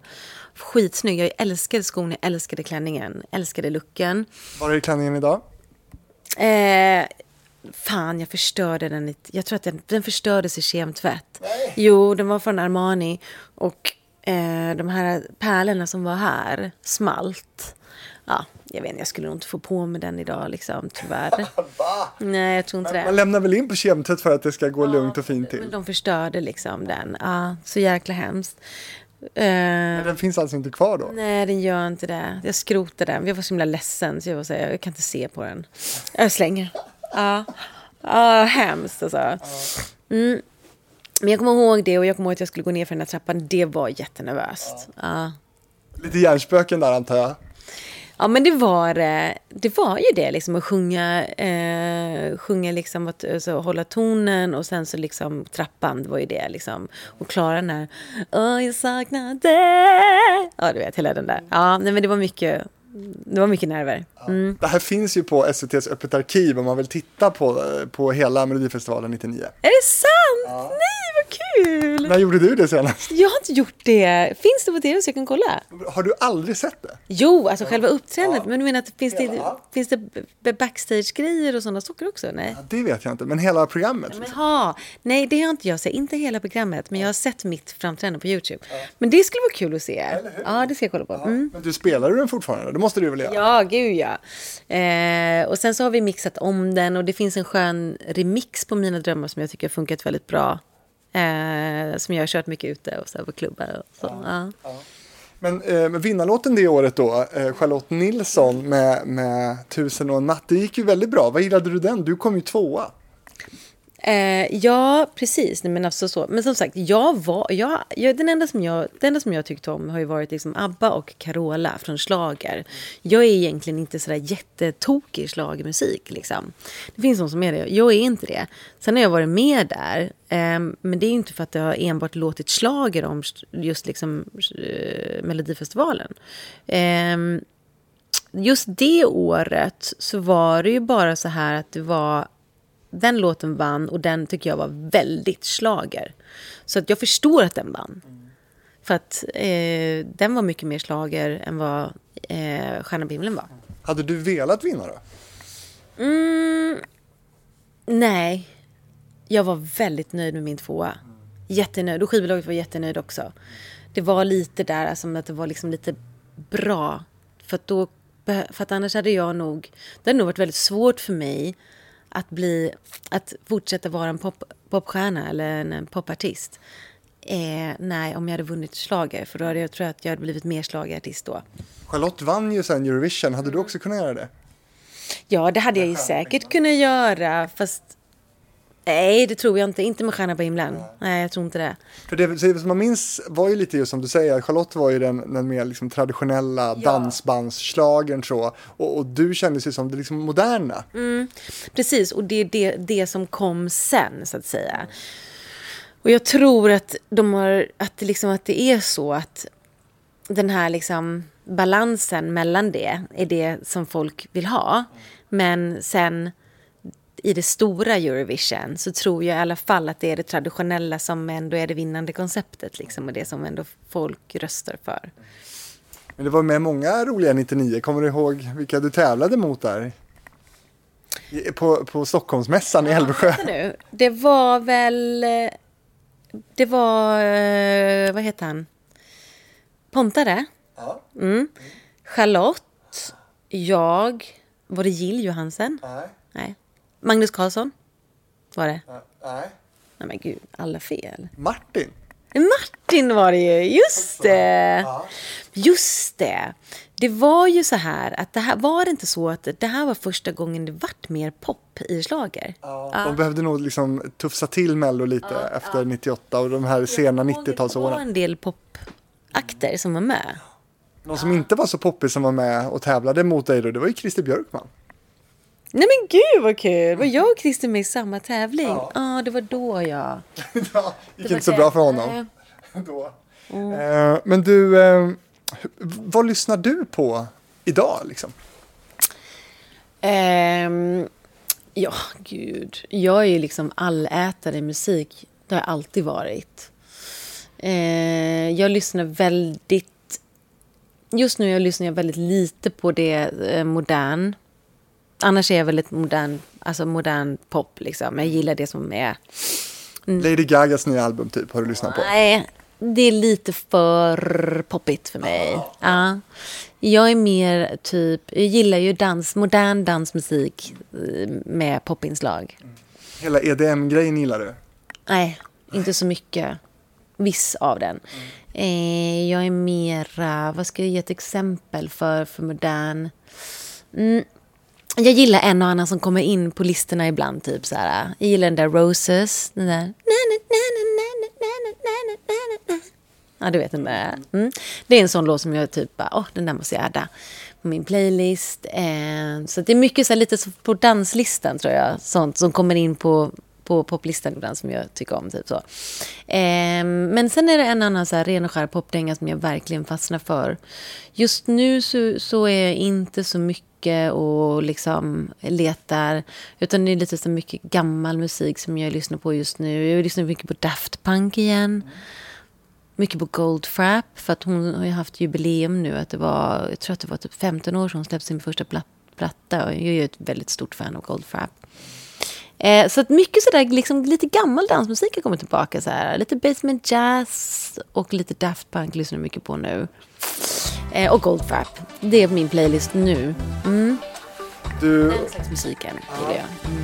Skitsnygg, jag älskade skon, jag älskade klänningen, älskade looken. Var är klänningen idag? Eh, fan, jag förstörde den. Jag tror att den, den förstördes i kemtvätt. Nej. Jo, den var från Armani. Och eh, de här pärlorna som var här smalt. Ja, jag vet inte, jag skulle nog inte få på mig den idag liksom, tyvärr. Nej, jag tror inte det. Man lämnar väl in på kemtvätt för att det ska gå ja, lugnt och fint till? De förstörde liksom den. Ja, så jäkla hemskt. Men den finns alltså inte kvar då? Nej, den gör inte det. Jag skrotade den. Jag var så himla ledsen så jag var så här, jag kan inte se på den. Jag slänger. Ja, ja hemskt alltså. Mm. Men jag kommer ihåg det och jag kommer ihåg att jag skulle gå ner för den här trappan. Det var jättenervöst. Ja. Lite hjärnspöken där antar jag? Ja men det var, det var ju det liksom att sjunga, eh, sjunga liksom att alltså, hålla tonen och sen så liksom trappan, det var ju det liksom. Och klara den här, åh jag saknar dig. Ja du vet hela den där. Ja nej, men det var mycket, det var mycket nerver. Mm. Det här finns ju på SVTs Öppet arkiv om man vill titta på, på hela Melodifestivalen 99. Är det sant? Ja. Nej, kul! När gjorde du det senast? Jag har inte gjort det. Finns det på tv så jag kan kolla? Har du aldrig sett det? Jo, alltså själva uppträdandet. Ja. Men du menar att finns det, finns det backstage-grejer och sådana saker också? Nej. Ja, det vet jag inte, men hela programmet. Ja, liksom. ha. Nej, det har inte jag sett. Inte hela programmet, men jag har sett mitt framträdande på YouTube. Men det skulle vara kul att se. Ja, det ska jag kolla på. Mm. Men du spelar du den fortfarande? Det måste du väl göra? Ja, gud ja. Eh, och sen så har vi mixat om den och det finns en skön remix på Mina drömmar som jag tycker har funkat väldigt bra. Eh, som jag har kört mycket ute och så på klubbar och så. Ja, ja. Men eh, vinnarlåten det året då, eh, Charlotte Nilsson med, med Tusen och en natt, det gick ju väldigt bra. Vad gillade du den? Du kom ju tvåa. Eh, ja, precis. Nej, men, alltså så. men som sagt, jag var, jag, jag, den, enda som jag, den enda som jag tyckt om har ju varit liksom Abba och Carola från Slager. Jag är egentligen inte sådär jättetokig i slagermusik. Liksom. Det finns de som är det. Jag är inte det. Sen har jag varit med där. Eh, men det är inte för att jag har enbart låtit slager om just liksom, eh, Melodifestivalen. Eh, just det året så var det ju bara så här att det var den låten vann och den tycker jag var väldigt slager. Så att jag förstår att den vann. För att eh, den var mycket mer slager än vad eh, Stjärna på himlen var. Hade du velat vinna då? Mm, nej. Jag var väldigt nöjd med min tvåa. Jättenöjd. Och skivbolaget var jättenöjd också. Det var lite där, alltså, att det var liksom lite bra. För att, då, för att annars hade jag nog... Det hade nog varit väldigt svårt för mig att, bli, att fortsätta vara en pop, popstjärna eller en popartist. Eh, nej, om jag hade vunnit slager för då hade jag tror att jag hade blivit mer slagerartist då. Charlotte vann ju sen Eurovision, hade du också kunnat göra det? Ja, det hade jag ju säkert kunnat göra, fast Nej, det tror jag inte. Inte med Stjärna på himlen. Nej. Nej, jag tror inte det. För det som man minns var ju lite just som du säger, Charlotte var ju den, den mer liksom traditionella ja. dansbandsschlagern så. Och, och, du kändes ju som det liksom moderna. Mm, precis, och det är det, det som kom sen så att säga. Och jag tror att de har, att det, liksom, att det är så att den här liksom balansen mellan det är det som folk vill ha. Men sen i det stora Eurovision så tror jag i alla fall att det är det traditionella som ändå är det vinnande konceptet liksom, och det som ändå folk röstar för. Men det var med många roliga 99. Kommer du ihåg vilka du tävlade mot där? På, på Stockholmsmässan i Älvsjö. Nu. Det var väl... Det var... Eh, vad heter han? Pontare? Ja. Mm. Charlotte. Jag. Var det Jill Johansen? Nej. Magnus Karlsson var det. Nej. Nej men gud, alla fel. Martin. Martin var det ju, just det. Just det. Det var ju så här att det här var det inte så att det här var första gången det vart mer pop i slager. Ja, ja. De behövde nog liksom tufsa till Mello lite ja, efter ja. 98 och de här sena 90-talsåren. Det var en del popakter som var med. Någon som inte var så poppig som var med och tävlade mot dig då, det var ju Christer Björkman. Nej men gud vad kul! Var jag och Christer med i samma tävling? Ja, ah, det var då ja. ja gick inte så bra för honom. då. Mm. Eh, men du, eh, vad lyssnar du på idag liksom? Um, ja, gud. Jag är ju liksom allätare i musik. Det har jag alltid varit. Uh, jag lyssnar väldigt... Just nu jag lyssnar jag väldigt lite på det eh, modern annars är jag väldigt modern, alltså modern pop liksom. Jag gillar det som är... Mm. Lady Gagas nya album typ, har du lyssnat på? Nej, det är lite för poppigt för mig. Ah. Ja. Jag är mer typ, jag gillar ju dans, modern dansmusik eh, med popinslag. Hela EDM-grejen gillar du? Nej, inte så mycket. Viss av den. Mm. Jag är mera, vad ska jag ge ett exempel för, för modern? Mm, jag gillar en och annan som kommer in på listorna ibland. Typ så här. Jag gillar den där Roses. Den där... Ja, du vet den där. Mm. Det är en sån låt som jag typ bara, oh, den där måste jag adda på min playlist. Eh, så det är mycket så här, lite på danslistan tror jag. Sånt som kommer in på, på poplistan ibland som jag tycker om. Typ så. Eh, men sen är det en annan så här, ren och skär popdänga som jag verkligen fastnar för. Just nu så, så är jag inte så mycket mycket och liksom letar. Utan det är lite så mycket gammal musik som jag lyssnar på just nu. Jag lyssnar mycket på Daft Punk igen. Mycket på Goldfrapp, för att hon har ju haft jubileum nu. Att det var, jag tror att det var typ 15 år sedan hon släppte sin första platta. Och jag är ju ett väldigt stort fan av Goldfrapp. Eh, så att mycket sådär, liksom, lite gammal dansmusik har kommit tillbaka. Så här. Lite basement jazz och lite Daft Punk lyssnar jag mycket på nu. Eh, och Goldfrapp. Det är min playlist nu. Mm. Du... Den slags musiken gillar jag. Mm.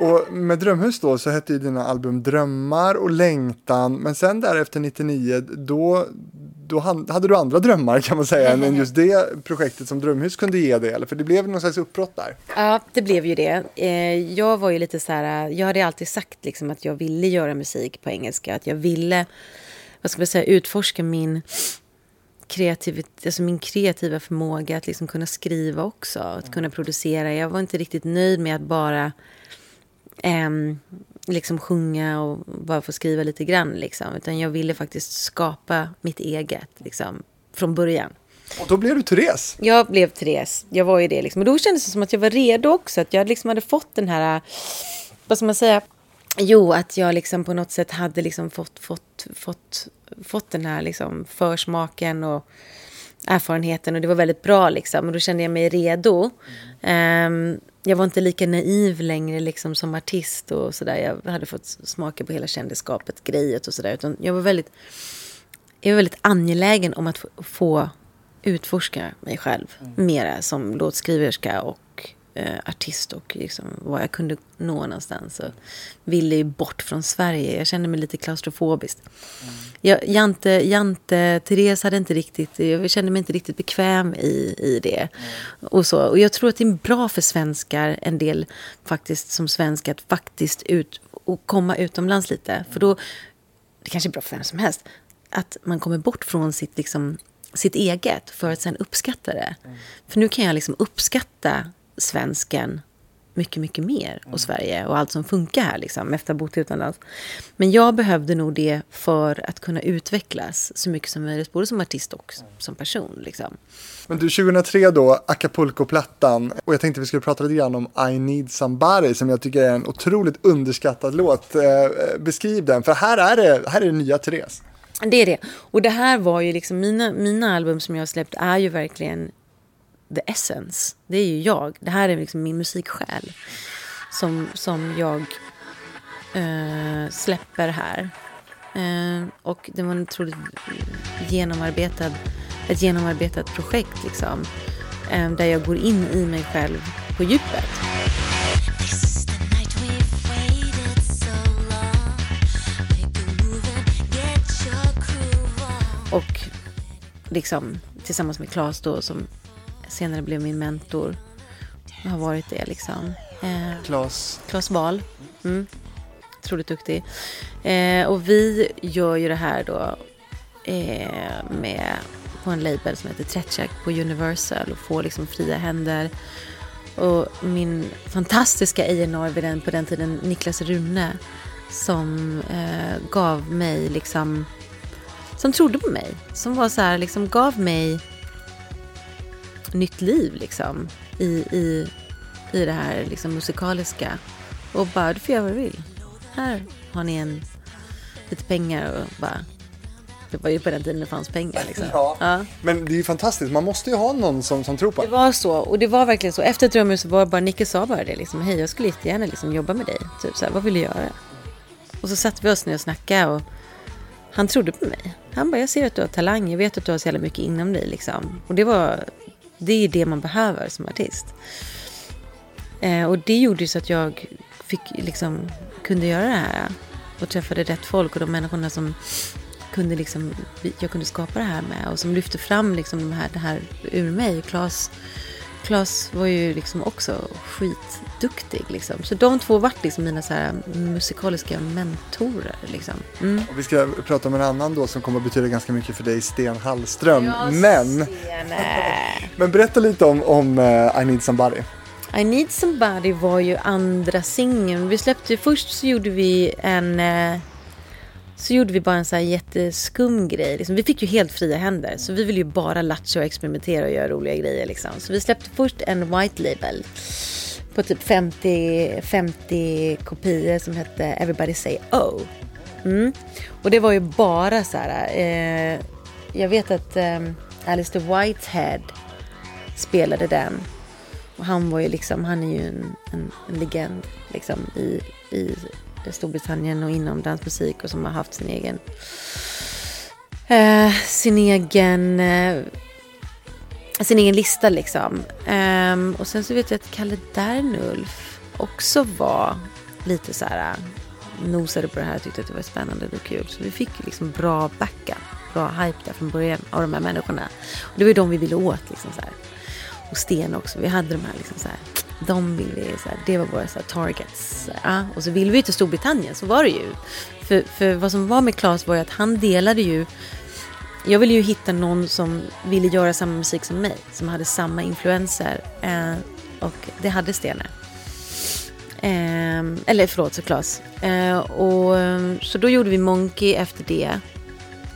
Och med Drömhus då så hette ju dina album Drömmar och Längtan. Men sen därefter 99 då, då hade du andra drömmar kan man säga än just det projektet som Drömhus kunde ge dig. Eller? För det blev någon slags uppbrott där. Ja, det blev ju det. Eh, jag var ju lite så här, jag hade alltid sagt liksom att jag ville göra musik på engelska. Att jag ville, vad ska man säga, utforska min kreativitet, alltså min kreativa förmåga att liksom kunna skriva också. Att kunna producera. Jag var inte riktigt nöjd med att bara um, liksom sjunga och bara få skriva lite grann. Liksom. Utan jag ville faktiskt skapa mitt eget liksom, från början. Och då blev du Therese? Jag blev Therese. Jag var ju det. Liksom. Och då kändes det som att jag var redo också. Att jag liksom hade fått den här, vad ska man säga, Jo, att jag liksom på något sätt hade liksom fått, fått, fått, fått den här liksom försmaken och erfarenheten och det var väldigt bra liksom. Och då kände jag mig redo. Mm. Um, jag var inte lika naiv längre liksom som artist och sådär. Jag hade fått smaka på hela kändisskapet, grejet och sådär. Jag var väldigt, jag var väldigt angelägen om att få utforska mig själv mm. mera som låtskriverska och eh, artist och liksom var jag kunde nå någonstans. Så ville ju bort från Sverige. Jag kände mig lite klaustrofobisk. Mm. Jag, Jante, Jante, Therese hade inte riktigt, jag kände mig inte riktigt bekväm i, i det. Mm. Och, så. och jag tror att det är bra för svenskar, en del faktiskt som svenskar, att faktiskt ut och komma utomlands lite. För då, det kanske är bra för vem som helst, att man kommer bort från sitt liksom, sitt eget för att sen uppskatta det. Mm. För nu kan jag liksom uppskatta svensken mycket, mycket mer och mm. Sverige och allt som funkar här liksom, efter att ha bott utomlands. Men jag behövde nog det för att kunna utvecklas så mycket som möjligt, både som artist och mm. som person. Liksom. Men du, 2003 då, Acapulco-plattan, och jag tänkte vi skulle prata lite grann om I need somebody, som jag tycker är en otroligt underskattad låt. Eh, beskriv den, för här är det, här är det nya Therese. Det är det. Och det här var ju liksom, mina, mina album som jag har släppt är ju verkligen the essence. Det är ju jag. Det här är liksom min musiksjäl. Som, som jag eh, släpper här. Eh, och det var en otroligt genomarbetad, ett genomarbetat projekt liksom. Eh, där jag går in i mig själv på djupet. Och liksom tillsammans med Claes då som senare blev min mentor. Jag har varit det liksom. Eh, Klas? Klas Wahl. Mm. Otroligt duktig. Eh, och vi gör ju det här då eh, med, på en label som heter Tretjak på Universal och får liksom fria händer. Och min fantastiska A&R på den tiden, Niklas Rune, som eh, gav mig liksom, som trodde på mig. Som var så här, liksom gav mig nytt liv liksom i, i, i det här liksom musikaliska. Och bara, du får göra vad du vill. Här har ni en, lite pengar och bara det var ju på den tiden det fanns pengar. Liksom. Ja. ja. Men det är ju fantastiskt, man måste ju ha någon som, som tror på det. Det var så, och det var verkligen så. Efter så var bara, Nicke sa bara det liksom, hej jag skulle jättegärna liksom jobba med dig. Typ så här, vad vill du göra? Och så satte vi oss ner och snackade och han trodde på mig. Han bara, jag ser att du har talang, jag vet att du har så jävla mycket inom dig liksom. Och det var, det är det man behöver som artist. Eh, och det gjorde så att jag fick, liksom, kunde göra det här. Och träffade rätt folk och de människorna som kunde liksom, jag kunde skapa det här med. Och som lyfte fram liksom de här, det här ur mig. Claes Klas var ju liksom också skitduktig. Liksom. Så de två vart liksom mina så här musikaliska mentorer. Liksom. Mm. Och vi ska prata om en annan då som kommer att betyda ganska mycket för dig, Sten Hallström. Men, men berätta lite om, om uh, I need somebody. I need somebody var ju andra singeln. Vi släppte först så gjorde vi en uh, så gjorde vi bara en så här jätteskum grej. Liksom. Vi fick ju helt fria händer. Så vi ville ju bara latcha och experimentera och göra roliga grejer. Liksom. Så vi släppte först en white label på typ 50, 50 kopior som hette Everybody Say Oh. Mm. Och det var ju bara så här. Eh, jag vet att eh, Alistair Whitehead spelade den. Och han var ju liksom, han är ju en, en, en legend liksom i, i Storbritannien och inom dansmusik och som har haft sin egen eh, sin egen eh, sin egen lista liksom. Um, och sen så vet jag att Kalle Dernulf också var lite så här eh, nosade på det här och tyckte att det var spännande och kul. Så vi fick liksom bra backup. bra hype där från början av de här människorna. Och det var ju de vi ville åt liksom så här. Och Sten också, vi hade de här liksom så här. De vill vi, så här, det var våra så här, targets. Ja, och så ville vi till Storbritannien, så var det ju. För, för vad som var med Claes var ju att han delade ju jag ville ju hitta någon som ville göra samma musik som mig. Som hade samma influenser. Eh, och det hade Stene. Eh, eller förlåt, så Klas. Eh, och, så då gjorde vi Monkey efter det.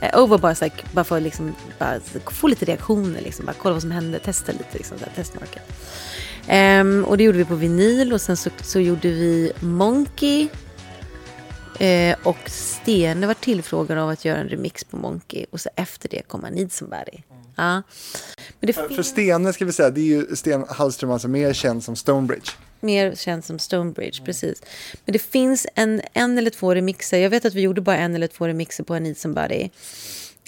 Eh, och var bara, så här, bara för att liksom, bara få lite reaktioner. Liksom, bara kolla vad som hände. Testa lite. Liksom, så här, testmarket. Eh, och det gjorde vi på vinyl. Och sen så, så gjorde vi Monkey. Eh, och Stene var tillfrågad av att göra en remix på Monkey. Och så efter det kom I Need Somebody. Mm. Ja. Men det för, Stene ska vi säga, det är ju Sten Hallström alltså mer känd som Stonebridge. Mer känd som Stonebridge, mm. precis. Men det finns en, en eller två remixer. Jag vet att vi gjorde bara en eller två remixer på I Need Somebody.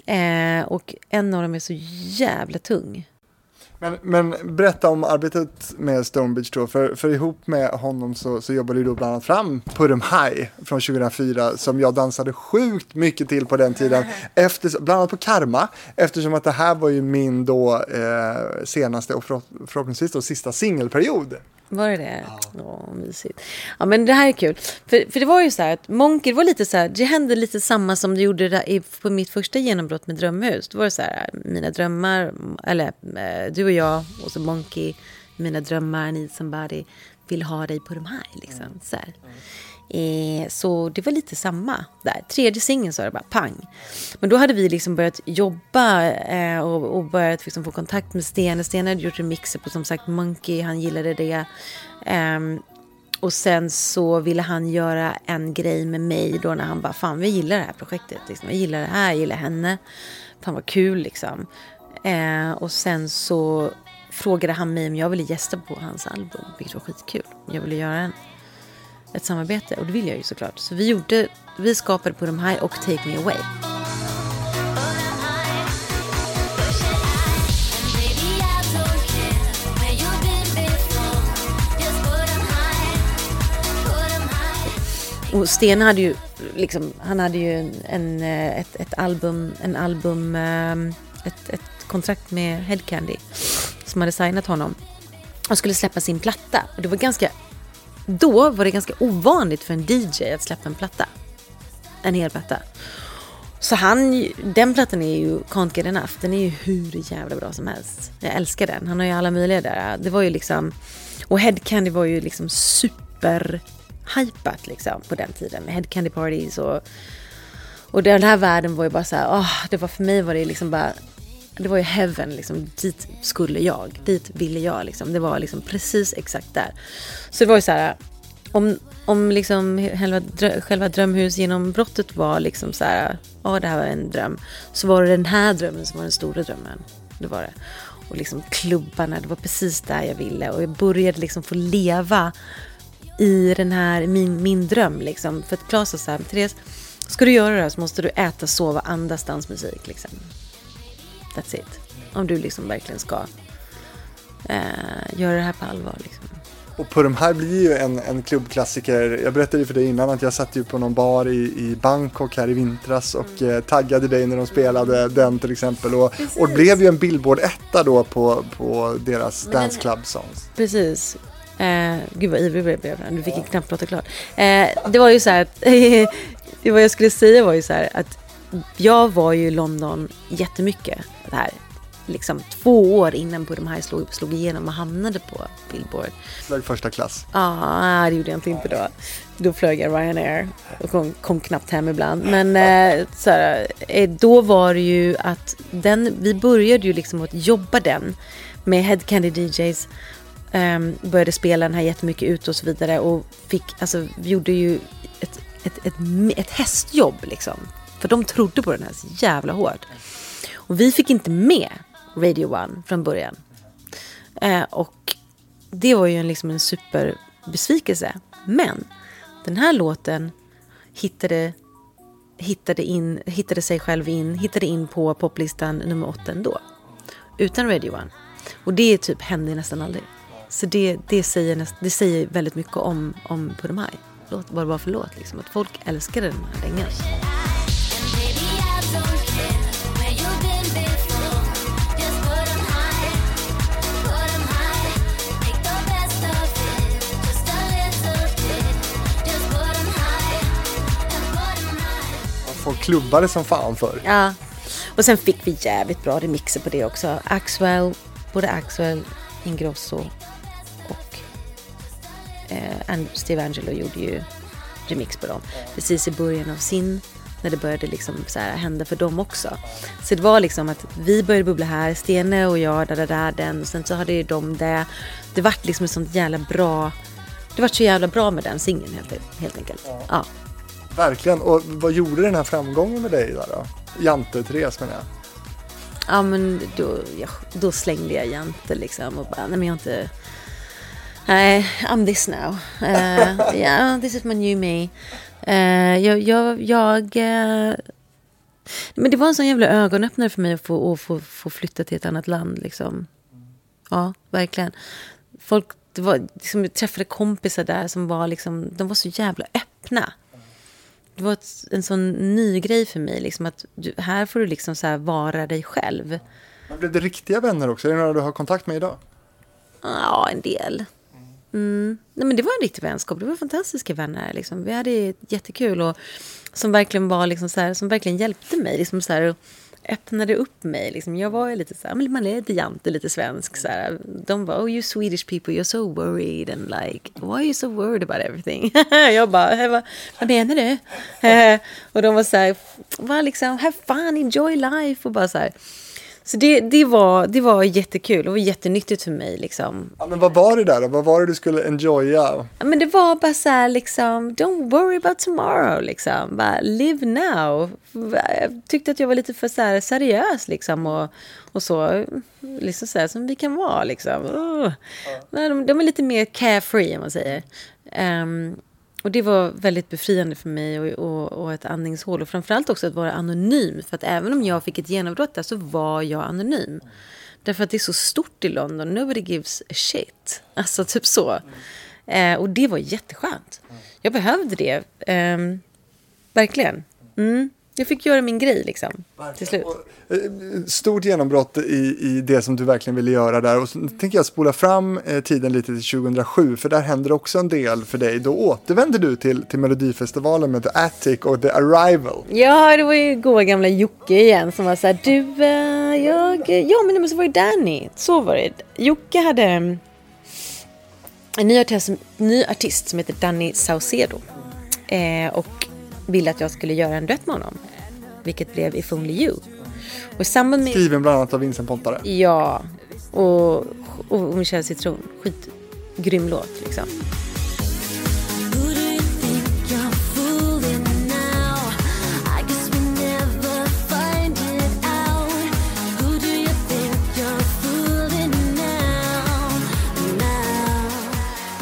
Eh, och en av dem är så jävla tung. Men, men berätta om arbetet med Stonebridge då, för, för ihop med honom så, så jobbade du då bland annat fram Put High från 2004 som jag dansade sjukt mycket till på den tiden, efter, bland annat på Karma, eftersom att det här var ju min då eh, senaste och förhoppningsvis då sista singelperiod. Var det det? Ja. Åh, mysigt. Ja, men det här är kul. För, för det var ju så här att Monkey, det var lite så här, det hände lite samma som det gjorde där på mitt första genombrott med Drömhus. Då var det så här, mina drömmar, eller äh, du och jag och så Monkey, mina drömmar, need somebody, vill ha dig på de här liksom. Så här. Eh, så det var lite samma där. Tredje singeln så var det bara pang. Men då hade vi liksom börjat jobba eh, och, och, börjat liksom få kontakt med Stene. Stene hade gjort remixer på som sagt Monkey, han gillade det. Eh, och sen så ville han göra en grej med mig då när han bara, fan vi gillar det här projektet. Liksom. Jag gillar det här, jag gillar henne. Fan vad kul liksom. Eh, och sen så frågade han mig om jag ville gästa på hans album, vilket var skitkul. Jag ville göra en ett samarbete och det vill jag ju såklart. Så vi, gjorde, vi skapade på de här och Take Me Away. Och Sten hade ju, liksom, han hade ju en, en eh, ett, ett, album, en album eh, ett, ett kontrakt med Headcandy som hade signat honom och skulle släppa sin platta. Och det var ganska då var det ganska ovanligt för en DJ att släppa en platta. En hel platta. Så han, den plattan är ju Can't Get Enough. Den är ju hur jävla bra som helst. Jag älskar den. Han har ju alla möjliga där. Det var ju liksom... Och Head Candy var ju liksom super hypat liksom på den tiden. Med Head Candy Parties och... Och den här världen var ju bara så här, oh, det var för mig var det liksom bara det var ju heaven, liksom, dit skulle jag, dit ville jag. Liksom. Det var liksom precis exakt där. Så det var ju så här, om, om liksom själva, drö själva drömhusgenombrottet var liksom så här, ja det här var en dröm. Så var det den här drömmen som var den stora drömmen. Det var det. Och liksom klubbarna, det var precis där jag ville. Och jag började liksom få leva i den här, min, min dröm liksom. För att Klas sa så här, Therese, ska du göra det här så måste du äta, sova, andas dansmusik liksom. That's it. Om du liksom verkligen ska eh, göra det här på allvar. Liksom. Och på de här blir ju en, en klubbklassiker. Jag berättade ju för dig innan att jag satt ju på någon bar i, i Bangkok här i vintras och mm. eh, taggade dig när de spelade den till exempel. Och, och det blev ju en Billboard-etta då på, på deras Men, Dance Club Songs. Precis. Eh, gud vad ivrig jag blev. Du fick ja. knappt prata klart. Eh, det var ju så här att, vad jag skulle säga var ju så här att jag var ju i London jättemycket det här. Liksom två år innan på de här slog, slog igenom och hamnade på Billboard. Flög första klass? Ja, det gjorde jag inte, inte då. Då flög jag Ryanair och kom, kom knappt hem ibland. Men eh, så här, eh, då var det ju att den, vi började ju liksom att jobba den med Head Candy DJs. Um, ehm, började spela den här jättemycket ut och så vidare och fick, alltså vi gjorde ju ett, ett, ett, ett hästjobb liksom. För de trodde på den här så jävla hårt. Och vi fick inte med Radio One från början. Eh, och det var ju en, liksom en superbesvikelse. Men den här låten hittade, hittade, in, hittade sig själv in, hittade in på poplistan nummer åtta ändå. Utan Radio One. Och det typ hände nästan aldrig. Så det, det, säger, näst, det säger väldigt mycket om, om Put Em High. Vad det var för låt. Liksom. Att folk älskade den här länge. Folk klubbade som fan för. Ja. Och sen fick vi jävligt bra remixer på det också. Axwell, både Axwell, Ingrosso och eh, Steve Angelo gjorde ju remix på dem. Precis i början av sin, när det började liksom så här hända för dem också. Så det var liksom att vi började bubbla här, Stene och jag, där, där, där, den. Och sen så hade ju de det. Det vart liksom ett sånt jävla bra, det vart så jävla bra med den singeln helt, helt enkelt. Ja. Verkligen. Och vad gjorde den här framgången med dig där då? Jante-Therese menar jag. Ja men då, ja, då slängde jag Jante liksom och bara, nej men jag har inte... Nej, I'm this now. Eh, uh, yeah, this is my new me. Uh, jag... jag, jag uh, men det var en sån jävla ögonöppnare för mig att få, att få, få flytta till ett annat land. Liksom. Ja, verkligen. Folk, det var, liksom, jag träffade kompisar där som var, liksom, de var så jävla öppna det var ett, en sån ny grej för mig. Liksom att du, här får du liksom så vara dig själv. Men blev det riktiga vänner också? Är det några du har kontakt med idag? Ja, en del. Mm. Nej, men det var en riktig vänskap. Det var fantastiska vänner. Liksom. Vi hade jättekul. Och som verkligen var liksom så här, som verkligen hjälpte mig. Liksom så här, öppnade upp mig. Liksom. Jag var ju lite så här, man är lite jante, lite svensk. Så här. De var oh you Swedish people, you're so worried and like, why are you so worried about everything? jag bara, vad, vad menar du? och de var så här, var liksom, have fun, enjoy life och bara så här. Så det, det, var, det var jättekul och jättenyttigt för mig. Liksom. Ja, men vad var det där då? Vad var det du skulle enjoya? Ja, men det var bara så här, liksom, don't worry about tomorrow. Liksom. Bara live now. Jag tyckte att jag var lite för så här, seriös liksom, och, och så. Liksom så här, som vi kan vara. Liksom. Uh. Ja. De, de, är lite mer carefree, om man säger. Um, och det var väldigt befriande för mig och, och, och, ett andningshål. Och framförallt också att vara anonym. För att även om jag fick ett genombrott där så var jag anonym. Därför att det är så stort i London. Nobody gives a shit. Alltså typ så. Eh, och det var jätteskönt. Jag behövde det. Eh, verkligen. Mm jag fick göra min grej liksom, till slut. Eh, stort genombrott i, i det som du verkligen ville göra där. Och så tänker jag spola fram eh, tiden lite till 2007, för där händer också en del för dig. Då återvänder du till, till Melodifestivalen med The Attic och The Arrival. Ja, det var ju goa gamla Jocke igen som var så här, du, äh, jag, ja men det måste vara Danny. Så var det. Jocke hade mm, en ny artist, ny artist som heter Danny Saucedo. Eh, och ville att jag skulle göra en duett med honom. Vilket blev If Only You. Och samband med... Skriven bland annat av Vincent Pontare. Ja. Och, och Michel Citron. Skitgrym låt liksom.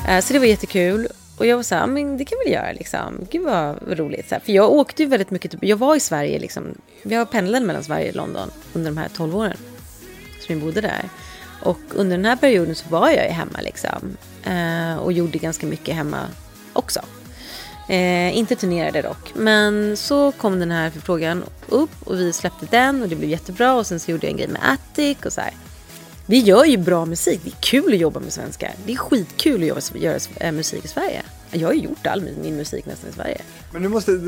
Eh, så det var jättekul. Och jag var så här, men det kan vi väl göra liksom. Gud vad roligt. Så här, för jag åkte ju väldigt mycket, jag var i Sverige liksom. Jag pendlade mellan Sverige och London under de här 12 åren. Som jag bodde där. Och under den här perioden så var jag ju hemma liksom. Eh, och gjorde ganska mycket hemma också. Eh, inte turnerade dock. Men så kom den här förfrågan upp och vi släppte den och det blev jättebra. Och sen så gjorde jag en grej med Attic och så här. Vi gör ju bra musik. Det är kul att jobba med svenskar. Det är skitkul att jobba, göra äh, musik i Sverige. Jag har ju gjort all min musik nästan i Sverige. Men nu måste,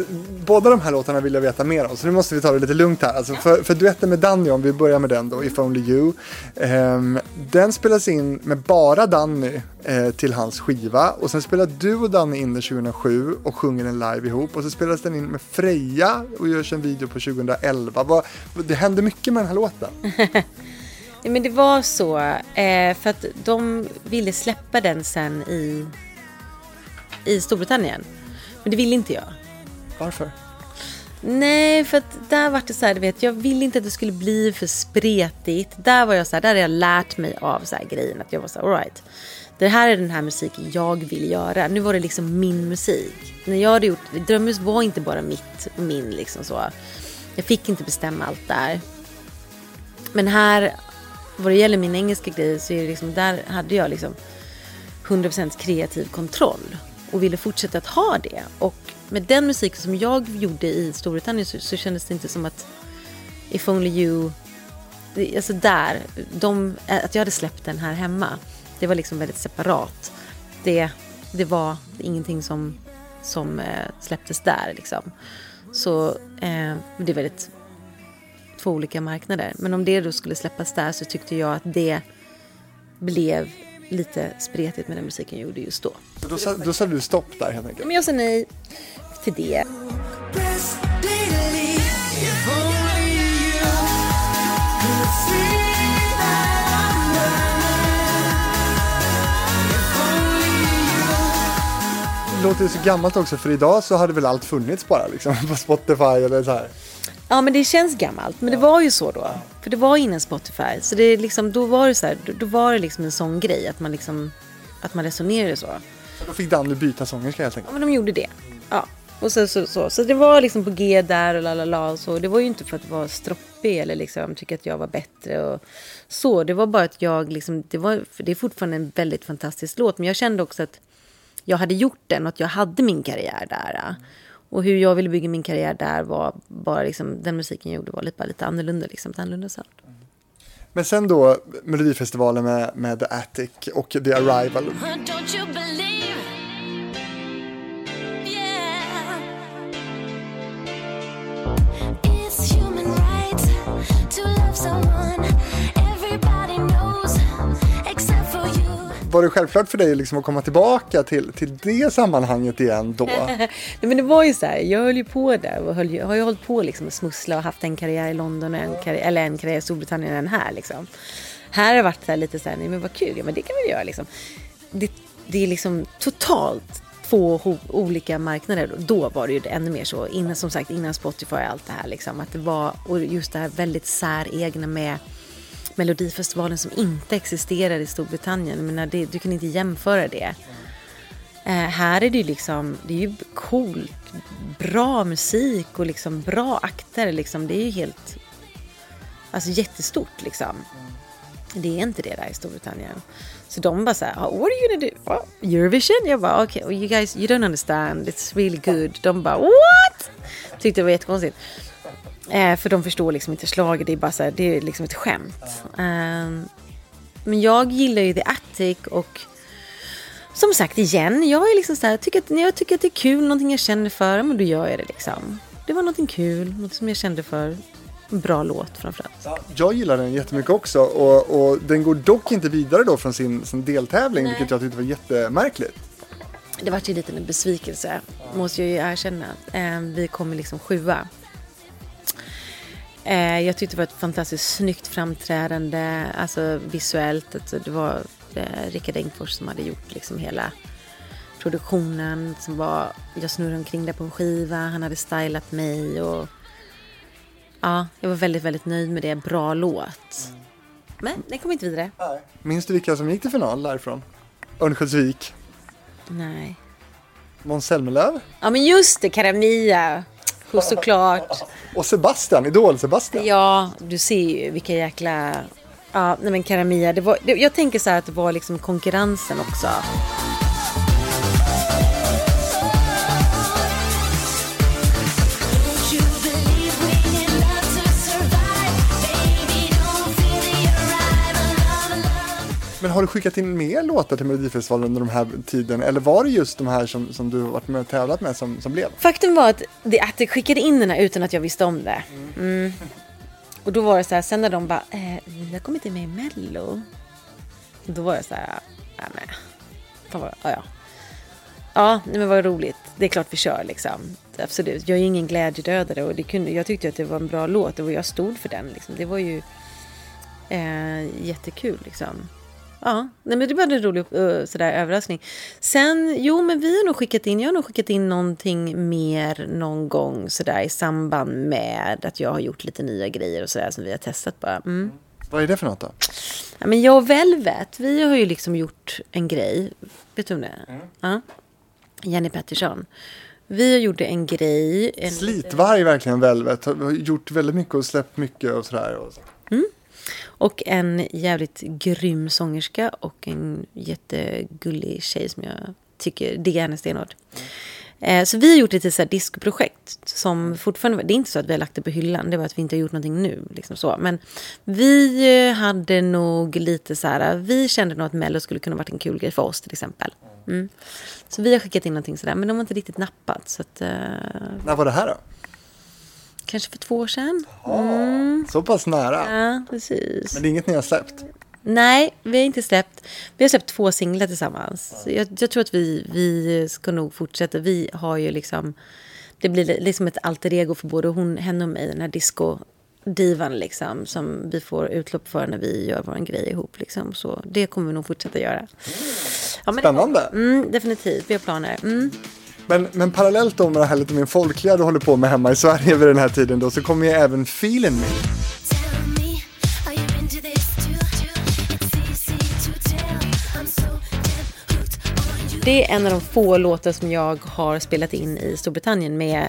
båda de här låtarna vill jag veta mer om, så nu måste vi ta det lite lugnt här. Alltså för, för duetten med Danny, om vi börjar med den då, If Only You. Um, den spelas in med bara Danny uh, till hans skiva och sen spelar du och Danny in den 2007 och sjunger den live ihop och så spelas den in med Freja och görs en video på 2011. Vad, det hände mycket med den här låten. men det var så. Eh, för att de ville släppa den sen i, i Storbritannien. Men det ville inte jag. Varför? Nej, för att där var det så här, du vet, jag ville inte att det skulle bli för spretigt. Där var jag så här, där har jag lärt mig av så här grejen. Att jag var så här, alright. Det här är den här musiken jag vill göra. Nu var det liksom min musik. När jag hade gjort, Drömhus var inte bara mitt, min liksom så. Jag fick inte bestämma allt där. Men här vad det gäller min engelska grej så är det liksom, där hade jag liksom 100% kreativ kontroll och ville fortsätta att ha det. Och med den musiken som jag gjorde i Storbritannien så, så kändes det inte som att If Only You, alltså där, de, att jag hade släppt den här hemma, det var liksom väldigt separat. Det, det var ingenting som, som eh, släpptes där liksom. Så eh, det är väldigt två olika marknader. Men om det då skulle släppas där så tyckte jag att det blev lite spretigt med den musiken jag gjorde just då. Då, sa, då sa du stopp där helt enkelt? Men jag sa nej till det. låter ju så gammalt också för idag så hade väl allt funnits bara liksom på Spotify eller så här. Ja men det känns gammalt men det var ju så då. För det var innan Spotify. Så det liksom, då var det så här, då, var det liksom en sån grej att man liksom att man resonerade så. Så då fick Danny byta sångerska helt enkelt? Ja men de gjorde det. Ja. Och så, så, så. så det var liksom på G där och la la la och så. Det var ju inte för att vara stroppig eller liksom tycka att jag var bättre och så. Det var bara att jag liksom, det var, det är fortfarande en väldigt fantastisk låt. Men jag kände också att jag hade gjort den och att jag hade min karriär där. Och hur jag ville bygga min karriär där var bara liksom, den musiken jag gjorde var lite, bara lite annorlunda, liksom, ett annorlunda sound. Men sen då Melodifestivalen med, med The Attic och The Arrival. Var det självklart för dig liksom att komma tillbaka till, till det sammanhanget igen då? Nej, men det var ju så här, jag höll ju på där och höll, har ju hållit på liksom att smussla och haft en karriär i London och en karriär, eller en karriär i Storbritannien och en här liksom. Här har det varit så lite så här, nej men vad kul, ja men det kan vi göra liksom. Det, det är liksom totalt två olika marknader. Då var det ju ännu mer så, innan, som sagt innan Spotify och allt det här liksom. Att det var, och just det här väldigt säregna med Melodifestivalen som inte existerar i Storbritannien. menar, det, du kan inte jämföra det. Eh, här är det ju liksom, det är ju coolt, bra musik och liksom bra akter liksom. Det är ju helt, alltså jättestort liksom. Det är inte det där i Storbritannien. Så de bara såhär, oh, ah, what are you gonna do? Oh, Eurovision? Jag bara, okej, okay, well, you guys, you don't understand, it's really good. De bara, what? Tyckte det var jättekonstigt. Eh, för de förstår liksom inte slaget, det är bara så här, det är liksom ett skämt. Eh, men jag gillar ju The Attic och som sagt igen, jag är liksom så här, tycker att, när jag tycker att det är kul, någonting jag känner för, men då gör jag det liksom. Det var någonting kul, något som jag kände för. En bra låt framförallt. Jag gillar den jättemycket också och, och den går dock inte vidare då från sin, sin deltävling, Nej. vilket jag tyckte var jättemärkligt. Det var ju lite en besvikelse, måste jag ju erkänna. Eh, vi kommer liksom sjua. Eh, jag tyckte det var ett fantastiskt snyggt framträdande, alltså visuellt. Alltså det var eh, Rickard Engfors som hade gjort liksom hela produktionen. Som var, jag snurrade omkring där på en skiva, han hade stylat mig och ja, jag var väldigt, väldigt nöjd med det. Bra låt. Men den kom inte vidare. Minns du vilka som gick till final därifrån? Örnsköldsvik? Nej. Måns Zelmerlöw? Ja men just det, Karamia. Såklart. Och Sebastian, Idol-Sebastian. Ja, du ser ju vilka jäkla... Ja, nej men Karamia, det var, jag tänker så här att det var liksom konkurrensen också. Men har du skickat in mer låtar till Melodifestivalen under den här tiden? Eller var det just de här som, som du varit med och tävlat med som, som blev? Faktum var att The Attic skickade in den här utan att jag visste om det. Mm. Och då var det så här, sen när de bara, eh, vi har kommit in med i Mello. Då var jag så här, nej men, fan vad, ja ja. Ja, men vad roligt. Det är klart vi kör liksom. Absolut. Jag är ingen glädjedödare och det kunde, jag tyckte att det var en bra låt och jag stod för den. Liksom. Det var ju eh, jättekul liksom. Ja, nej men det var en rolig uh, sådär, överraskning. Sen, jo men vi har nog skickat in, jag har nog skickat in någonting mer någon gång sådär i samband med att jag har gjort lite nya grejer och sådär som vi har testat bara. Mm. Vad är det för något då? Ja, men jag och Velvet, vi har ju liksom gjort en grej. Vet du om det? Mm. Ja. Jenny Pettersson. Vi gjorde en grej. En Slitvarg verkligen Velvet. Har gjort väldigt mycket och släppt mycket och sådär. Och så. Mm. Och en jävligt grym sångerska och en jättegullig tjej som jag tycker diggar henne stenhårt. Mm. Så vi har gjort ett litet diskprojekt som fortfarande, det är inte så att vi har lagt det på hyllan, det bara att vi inte har gjort någonting nu. Liksom så. Men vi hade nog lite så här, vi kände nog att Mello skulle kunna varit en kul grej för oss till exempel. Mm. Så vi har skickat in någonting sådär, men de har inte riktigt nappat. Så att, uh... När var det här då? Kanske för två år sedan. Så pass nära. Ja, precis. Men det är inget ni har släppt? Nej, vi har inte släppt. Vi har släppt två singlar tillsammans. Så jag, jag tror att vi, vi ska nog fortsätta. Vi har ju liksom... Det blir liksom ett alter ego för både hon, henne och mig, den här disco-divan liksom, som vi får utlopp för när vi gör vår grej ihop. Liksom. Så det kommer vi nog fortsätta göra. Ja, Spännande. Mm, definitivt, vi har planer. Mm. Men, men parallellt då med det här lite mer folkliga du håller på med hemma i Sverige vid den här tiden då så kommer ju även Feelin' Me. Det är en av de få låtar som jag har spelat in i Storbritannien med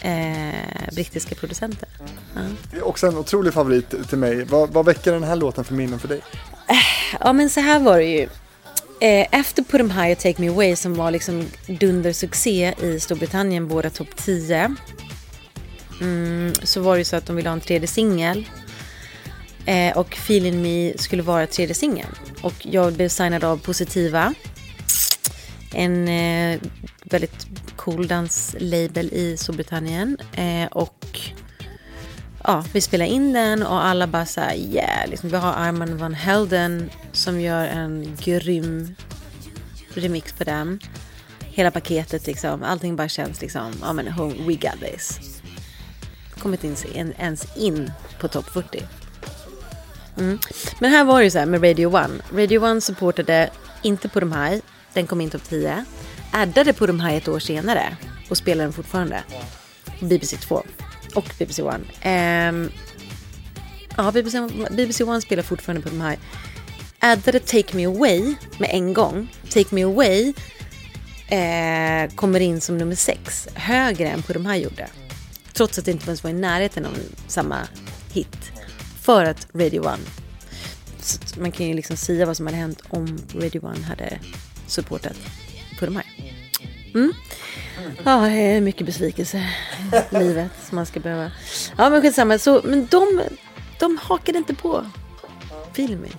eh, brittiska producenter. Ja. Det är också en otrolig favorit till mig. Vad, vad väcker den här låten för minnen för dig? Ja, men så här var det ju. Eh, efter Put 'em High och Take Me Away som var liksom dundersuccé i Storbritannien, båda topp 10. Mm, så var det ju så att de ville ha en tredje singel. Eh, och Feeling Me skulle vara tredje singeln. Och jag blev signad av Positiva. En eh, väldigt cool danslabel i Storbritannien. Eh, och ja, vi spelar in den och alla bara så här, yeah, liksom, vi har Arman van Helden som gör en grym remix på den. Hela paketet liksom, allting bara känns liksom, ja men home, we got this. Kommit in, ens in på topp 40. Mm. Men här var det ju så här med Radio One. Radio One supportade inte på de här, den kom in topp 10. Addade på de här ett år senare och spelar den fortfarande. BBC 2 och BBC One. Ehm, ja, BBC, BBC One spelar fortfarande på de här. Addade Take Me Away med en gång. Take Me Away eh, kommer in som nummer sex, högre än på de här gjorde. Trots att det inte ens var i närheten av samma hit. För att Radio One. Så man kan ju liksom säga vad som hade hänt om Radio One hade supportat på de här. Mm. Ja, det är mycket besvikelse i livet som man ska behöva. Ja, men skitsamma. Så, men de, de hakade inte på filmen.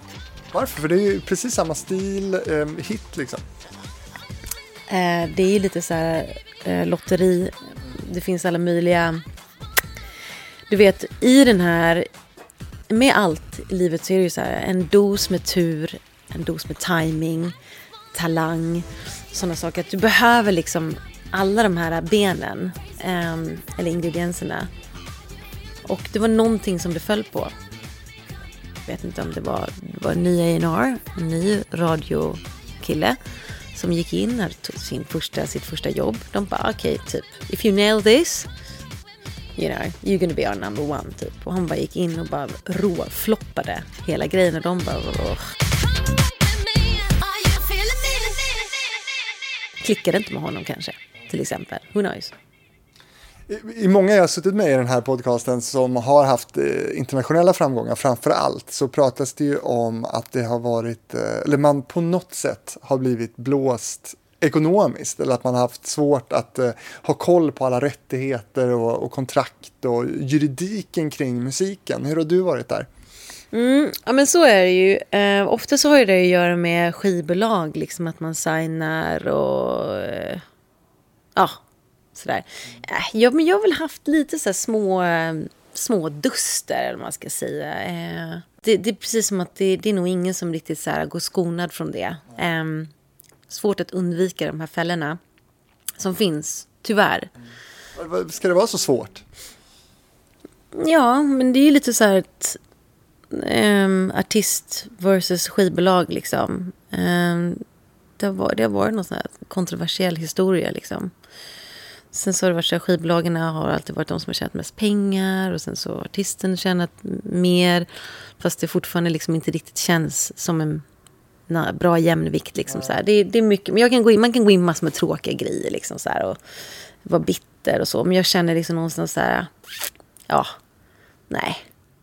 Varför? För det är ju precis samma stil, eh, hit liksom. Eh, det är ju lite så här eh, lotteri. Det finns alla möjliga... Du vet, i den här... Med allt i livet så är det ju så här en dos med tur, en dos med timing, talang, sådana saker. Att du behöver liksom alla de här benen, um, eller ingredienserna. Och det var någonting som det föll på. Jag vet inte om det var, det var en ny A&R, en ny radiokille som gick in, hade tog sin första, sitt första jobb. De bara okej, typ if you nail this, you know, you're gonna be our number one typ. Och han bara gick in och bara råfloppade hela grejen och de bara "Åh." Klickade inte med honom kanske, till exempel. Who knows? I, många jag har suttit med i den här podcasten som har haft eh, internationella framgångar framför allt så pratas det ju om att det har varit, eh, eller man på något sätt har blivit blåst ekonomiskt eller att man har haft svårt att eh, ha koll på alla rättigheter och, och kontrakt och juridiken kring musiken. Hur har du varit där? Mm, ja men så är det ju. Eh, ofta så har det att göra med skivbolag, liksom att man signar och eh, ja, sådär. Eh, ja, men jag har väl haft lite så små, eh, små duster, eller vad man ska säga. Eh, det, det är precis som att det, det är nog ingen som riktigt så här går skonad från det. Eh, svårt att undvika de här fällorna som finns, tyvärr. Ska det vara så svårt? Ja, men det är ju lite så här ett um, artist versus skivbolag liksom. Um, det, har varit, det har varit någon sån här kontroversiell historia liksom. Sen så har det varit så att skivbolagen har alltid varit de som har tjänat mest pengar och sen så har artisten tjänat mer. Fast det fortfarande liksom inte riktigt känns som en na, bra jämnvikt liksom så här. Det, det är mycket, men jag kan gå in, man kan gå in massor med tråkiga grejer liksom så här och vara bitter och så. Men jag känner liksom någonstans så här, ja, nej.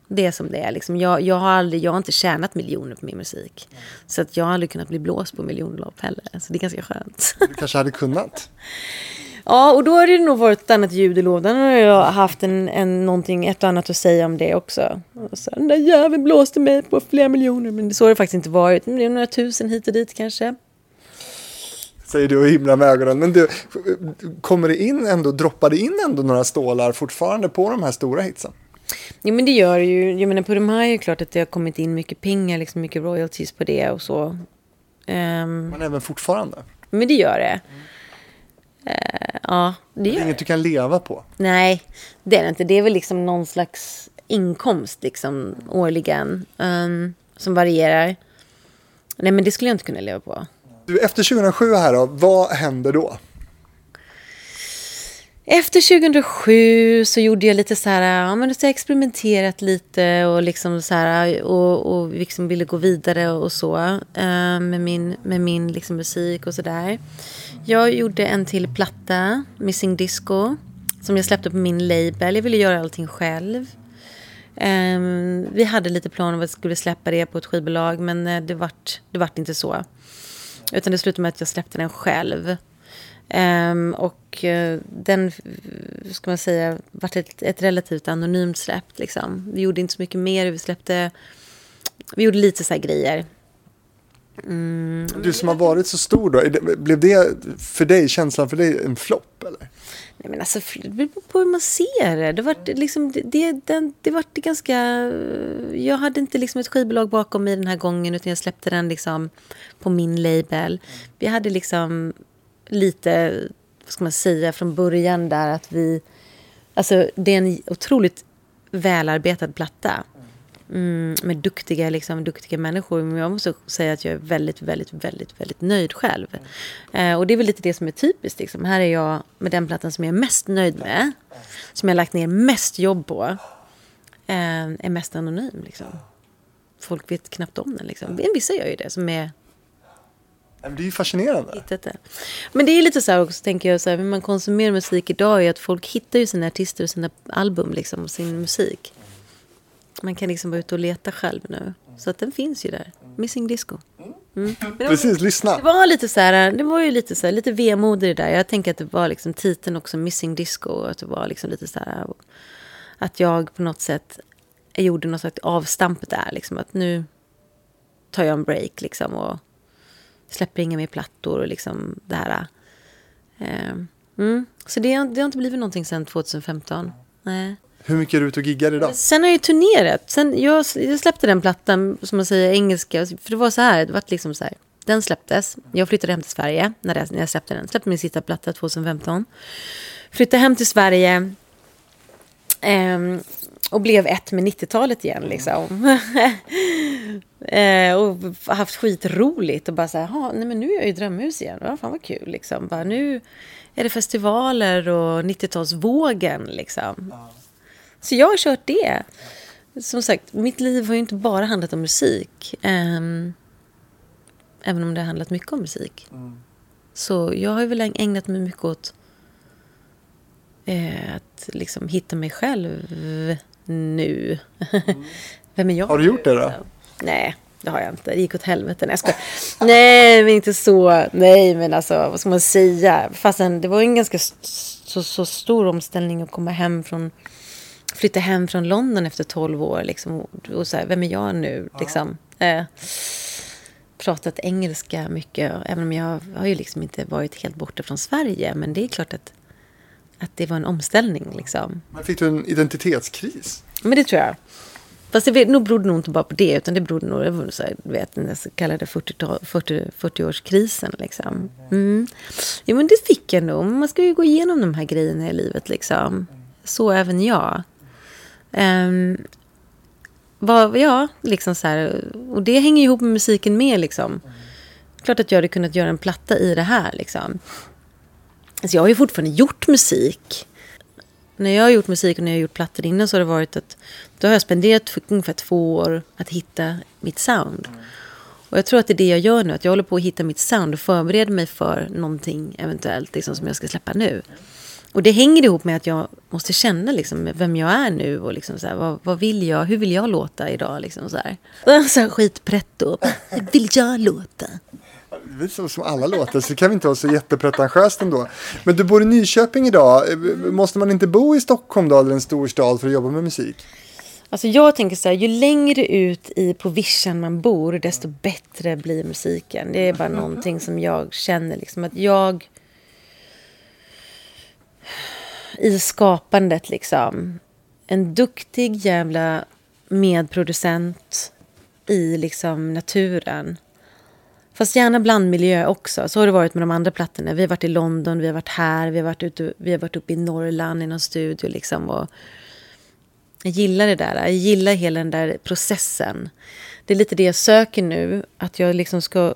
Det är som det är. Liksom. Jag, jag, har aldrig, jag har inte tjänat miljoner på min musik. Så att jag har aldrig kunnat bli blåst på miljonlopp heller. Så det är ganska skönt. Du kanske hade kunnat? ja, och då har det nog varit ett annat ljud i lådan. Och jag har haft en, en, någonting, ett och annat att säga om det också. Och så, den där jäveln blåste mig på flera miljoner. Men så har det faktiskt inte varit. Det är några tusen hit och dit kanske. säger du och himlar med ögonen. Men du, kommer det in ändå, droppar det in ändå några stålar fortfarande på de här stora hitsen? Jo men det gör det ju. Jag menar på de här är ju klart att det har kommit in mycket pengar, liksom mycket royalties på det och så. Ehm, Men även fortfarande? men det gör det. Eh, ja, det Det är gör det. inget du kan leva på? Nej, det är det inte. Det är väl liksom någon slags inkomst liksom årligen ehm, som varierar. Nej men det skulle jag inte kunna leva på. Du, efter 2007 här då, vad händer då? Efter 2007 så gjorde jag lite så här, ja men så har experimenterat lite och liksom så här och, och liksom ville gå vidare och så eh, med min, med min liksom musik och så där. Jag gjorde en till platta, Missing Disco, som jag släppte på min label. Jag ville göra allting själv. Eh, vi hade lite planer om att vi skulle släppa det på ett skivbolag men eh, det vart, det vart inte så. Utan det slutade med att jag släppte den själv. Ehm, och eh, den, ska man säga, vart ett, ett relativt anonymt släpp. Liksom. Vi gjorde inte så mycket mer. Vi släppte, vi gjorde lite så här grejer. Du som har varit så stor då, det- blev det för dig, känslan för dig en flopp eller? Nej, men alltså, det beror på hur man ser det. Det vart liksom, det, det, det vart ganska... Jag hade inte liksom ett skivbolag bakom mig den här gången utan jag släppte den liksom på min label. Vi hade liksom lite, vad ska man säga, från början där att vi... Alltså det är en otroligt välarbetad platta. Mm, med duktiga, liksom, duktiga människor. Men jag måste säga att jag är väldigt, väldigt, väldigt, väldigt nöjd själv. Eh, och det är väl lite det som är typiskt. Liksom. Här är jag med den plattan som jag är mest nöjd med. Som jag har lagt ner mest jobb på. Eh, är mest anonym. Liksom. Folk vet knappt om den. Liksom. Vissa gör ju det som är det är ju fascinerande. hittat det. Men det är lite så här också, tänker jag, så här, hur man konsumerar musik idag är att folk hittar ju sina artister och sina album liksom, och sin musik. Man kan liksom vara ute och leta själv nu. Så att den finns ju där. Missing Disco. Mm. Men det, var, Precis, lyssna. det var lite så här, det var ju lite så här, lite vemod i det där. Jag tänker att det var liksom titeln också, Missing Disco. Och att det var liksom lite så här, att jag på något sätt gjorde något slags avstamp där. Liksom, att nu tar jag en break liksom och släpper inga mer plattor och liksom det här. Eh, mm. Så det, det har inte blivit någonting sedan 2015. Nej. Hur mycket är du ute och giggar idag? Sen har jag ju turnerat. Sen jag, jag släppte den plattan, som man säger engelska. För det var så här, det var liksom så här. Den släpptes. Jag flyttade hem till Sverige när jag, när jag släppte den. Släppte min sista platta 2015. Flyttade hem till Sverige. ehm, och blev ett med 90-talet igen liksom. eh, och haft skitroligt och bara så här, "Jaha, nej men nu är jag i drömhus igen. Ja, fan vad kul liksom. Bara, nu är det festivaler och 90-talsvågen liksom. Så jag har kört det. Som sagt, mitt liv har ju inte bara handlat om musik. ehm, även om det har handlat mycket om musik. Så jag har väl ägnat mig mycket åt eh, att liksom hitta mig själv nu. Vem är jag? Har du gjort det då? Nej, det har jag inte. Det gick åt helvete. Nej, jag. Nej, men inte så. Nej, men alltså, vad ska man säga? Fastän det var en ganska så, så stor omställning att komma hem från flytta hem från London efter 12 år. Liksom, och, så här, vem är jag nu? Liksom. Eh, pratat engelska mycket, även om jag har ju liksom inte varit helt borta från Sverige. Men det är klart att, att det var en omställning. Liksom. Men fick du en identitetskris? Men det tror jag. Fast det nog berodde nog inte bara på det, utan det berodde nog på vet, den så kallade 40-tal- 40 40-årskrisen. Liksom. Mm. Jo, men det fick jag nog. Man ska ju gå igenom de här grejerna i livet. Liksom. Så även jag. Um, vad, ja, liksom så här. Och det hänger ihop med musiken med. Liksom. Klart att jag hade kunnat göra en platta i det här. Liksom. Alltså, jag har ju fortfarande gjort musik när jag har gjort musik och när jag har gjort plattor innan så har det varit att då har jag spenderat ungefär två år att hitta mitt sound. Och jag tror att det är det jag gör nu, att jag håller på att hitta mitt sound och förbereder mig för någonting eventuellt liksom, som jag ska släppa nu. Och det hänger ihop med att jag måste känna liksom, vem jag är nu och liksom, så här, vad, vad vill jag, hur vill jag låta idag? Liksom, så här. Så här skitpretto. Hur vill jag låta? Det är så som alla låter, så det kan vi inte vara så jättepretentiöst ändå. Men du bor i Nyköping idag. Eh, måste man inte bo i Stockholm då, eller en stor stad för att jobba med musik? Alltså jag tänker så här, ju längre ut i på vischan man bor, desto bättre blir musiken. Det är bara någonting som jag känner liksom att jag i skapandet liksom. En duktig jävla medproducent i liksom naturen. Fast gärna blandmiljö också. Så har det varit med de andra plattorna. Vi har varit i London, vi har varit här, vi har varit, ute, vi har varit uppe i Norrland i någon studio. Liksom, och jag gillar det där. Jag gillar hela den där processen. Det är lite det jag söker nu. Att jag liksom ska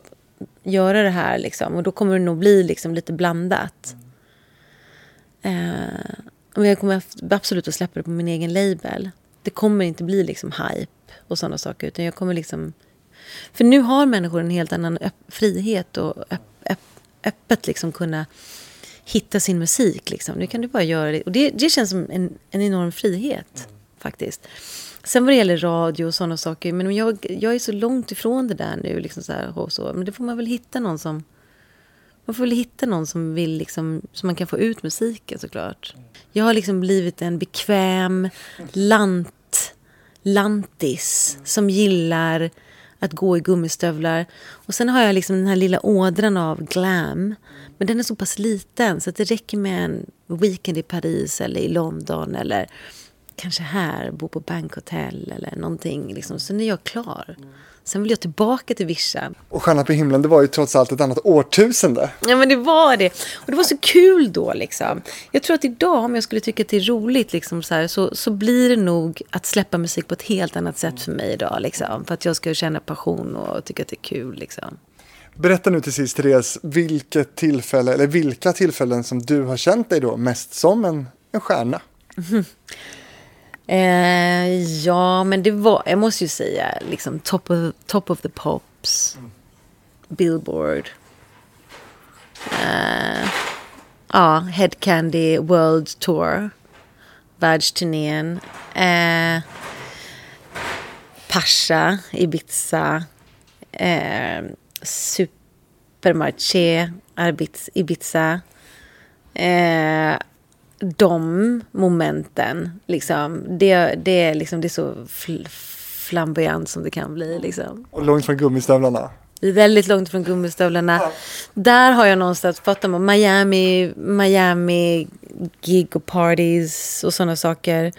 göra det här. Liksom, och då kommer det nog bli liksom lite blandat. Eh, och jag kommer absolut att släppa det på min egen label. Det kommer inte bli liksom hype och sådana saker. Utan jag kommer liksom... För nu har människor en helt annan öpp- frihet och öpp, öpp, öppet liksom kunna hitta sin musik. Liksom. Nu kan du bara göra det. Och det, det känns som en, en enorm frihet faktiskt. Sen vad det gäller radio och sådana saker. Men jag, jag är så långt ifrån det där nu. Liksom så här, och så. Men det får man väl hitta någon som... Man får väl hitta någon som vill liksom, så man kan få ut musiken såklart. Jag har liksom blivit en bekväm lant, lantis som gillar att gå i gummistövlar. Och sen har jag liksom den här lilla ådran av glam. Men den är så pass liten så att det räcker med en weekend i Paris eller i London eller kanske här, bo på bankhotell eller någonting. Liksom. Sen är jag klar. Sen vill jag tillbaka till vischan. Och Stjärna på himlen, det var ju trots allt ett annat årtusende. Ja men det var det. Och det var så kul då liksom. Jag tror att idag om jag skulle tycka att det är roligt liksom, så, här, så, så blir det nog att släppa musik på ett helt annat sätt för mig idag. Liksom. För att jag ska känna passion och tycka att det är kul. Liksom. Berätta nu till sist, Therese, vilket tillfälle, eller vilka tillfällen som du har känt dig då mest som en, en stjärna? Eh, ja, men det var, jag måste ju säga, liksom top of, top of the pops. Billboard. Eh, ja, Head Candy World Tour. Världsturnén. Eh, Pasha, Ibiza. Eh, Supermarché, Ibiza. Eh, de momenten, liksom, det, det, är liksom, det är så fl- flamboyant som det kan bli. Liksom. Och långt från gummistövlarna. Väldigt långt från gummistövlarna. Där har jag någonstans fått dem. Miami, Miami, gig och parties och sådana saker.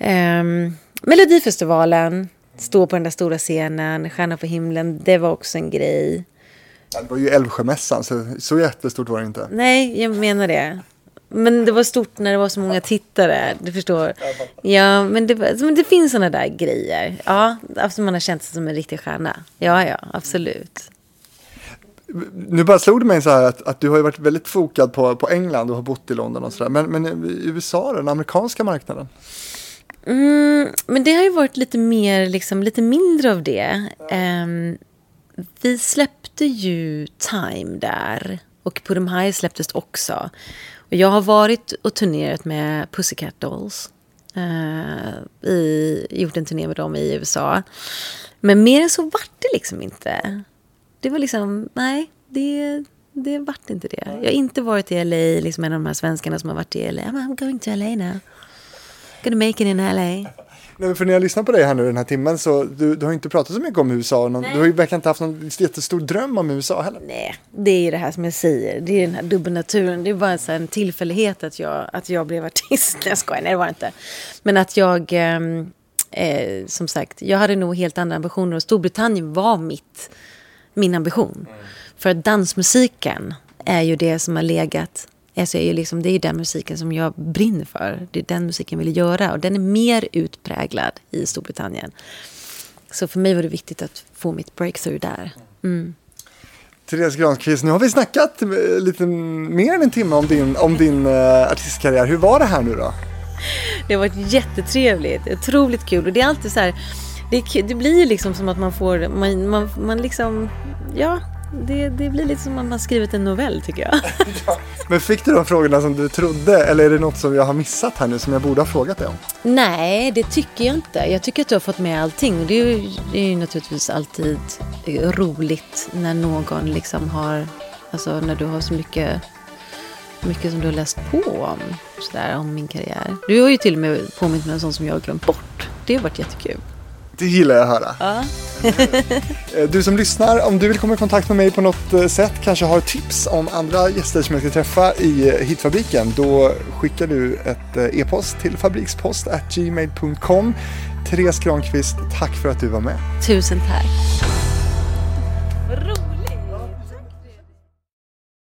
Um, Melodifestivalen, stå på den där stora scenen, Stjärna på himlen, det var också en grej. Ja, det var ju Älvsjömässan, så, så jättestort var det inte. Nej, jag menar det. Men det var stort när det var så många tittare, du förstår. Ja, men det, var- men det finns såna där grejer. Ja, alltså man har känt sig som en riktig stjärna. Ja, ja, absolut. Nu bara slog det mig så här att, att du har ju varit väldigt fokad på, på England och har bott i London och sådär. Men, men i USA, den amerikanska marknaden? Mm, men det har ju varit lite mer, liksom, lite mindre av det. Ehm, vi släppte ju Time där. Och Put 'em High släpptes också. Och jag har varit och turnerat med Pussycat Dolls. eh, i, gjort en turné med dem i USA. Men mer än så vart det liksom inte. Det var liksom, nej, det, det vart inte det. Jag har inte varit i LA, liksom en av de här svenskarna som har varit i LA. I'm going to LA now. Gonna make it in LA. Nej, för när jag lyssnar på dig här nu den här timmen så du, du har inte pratat så mycket om USA. Någon, du har ju verkligen inte haft någon jättestor dröm om USA heller. Nej, det är ju det här som jag säger. Det är den här dubbelnaturen. Det är bara så här en tillfällighet att jag, att jag blev artist. Nej, jag skojar. Nej, det var det inte. Men att jag, ehm, eh, som sagt, jag hade nog helt andra ambitioner. Och Storbritannien var mitt, min ambition. För att dansmusiken är ju det som har legat Alltså är ju liksom, det är ju den musiken som jag brinner för. Det är den musiken jag vill göra. Och den är mer utpräglad i Storbritannien. Så för mig var det viktigt att få mitt breakthrough där. Therese Granqvist, nu har vi snackat eh, lite mer än en timme om din, om din eh, artistkarriär. Hur var det här nu då? Det har varit jättetrevligt, otroligt kul. Och det är alltid så här, det, det blir liksom som att man får, man, man, man liksom, ja, det, det blir lite som att man har skrivit en novell tycker jag. Men fick du de frågorna som du trodde eller är det något som jag har missat här nu som jag borde ha frågat dig om? Nej, det tycker jag inte. Jag tycker att du har fått med allting. Och det är ju, det är ju naturligtvis alltid roligt när någon liksom har, alltså när du har så mycket, mycket som du har läst på om, sådär, om min karriär. Du har ju till och med påmint mig om sånt som jag har glömt bort. Det har varit jättekul. Det gillar jag att höra. Ja. Eh, Du som lyssnar, om du vill komma i kontakt med mig på något eh, sätt, kanske har tips om andra gäster som jag ska träffa i eh, Hitfabriken, då skickar du ett e-post till fabrikspost gmail.com. Therese Granqvist, tack för att du var med. Tusen tack.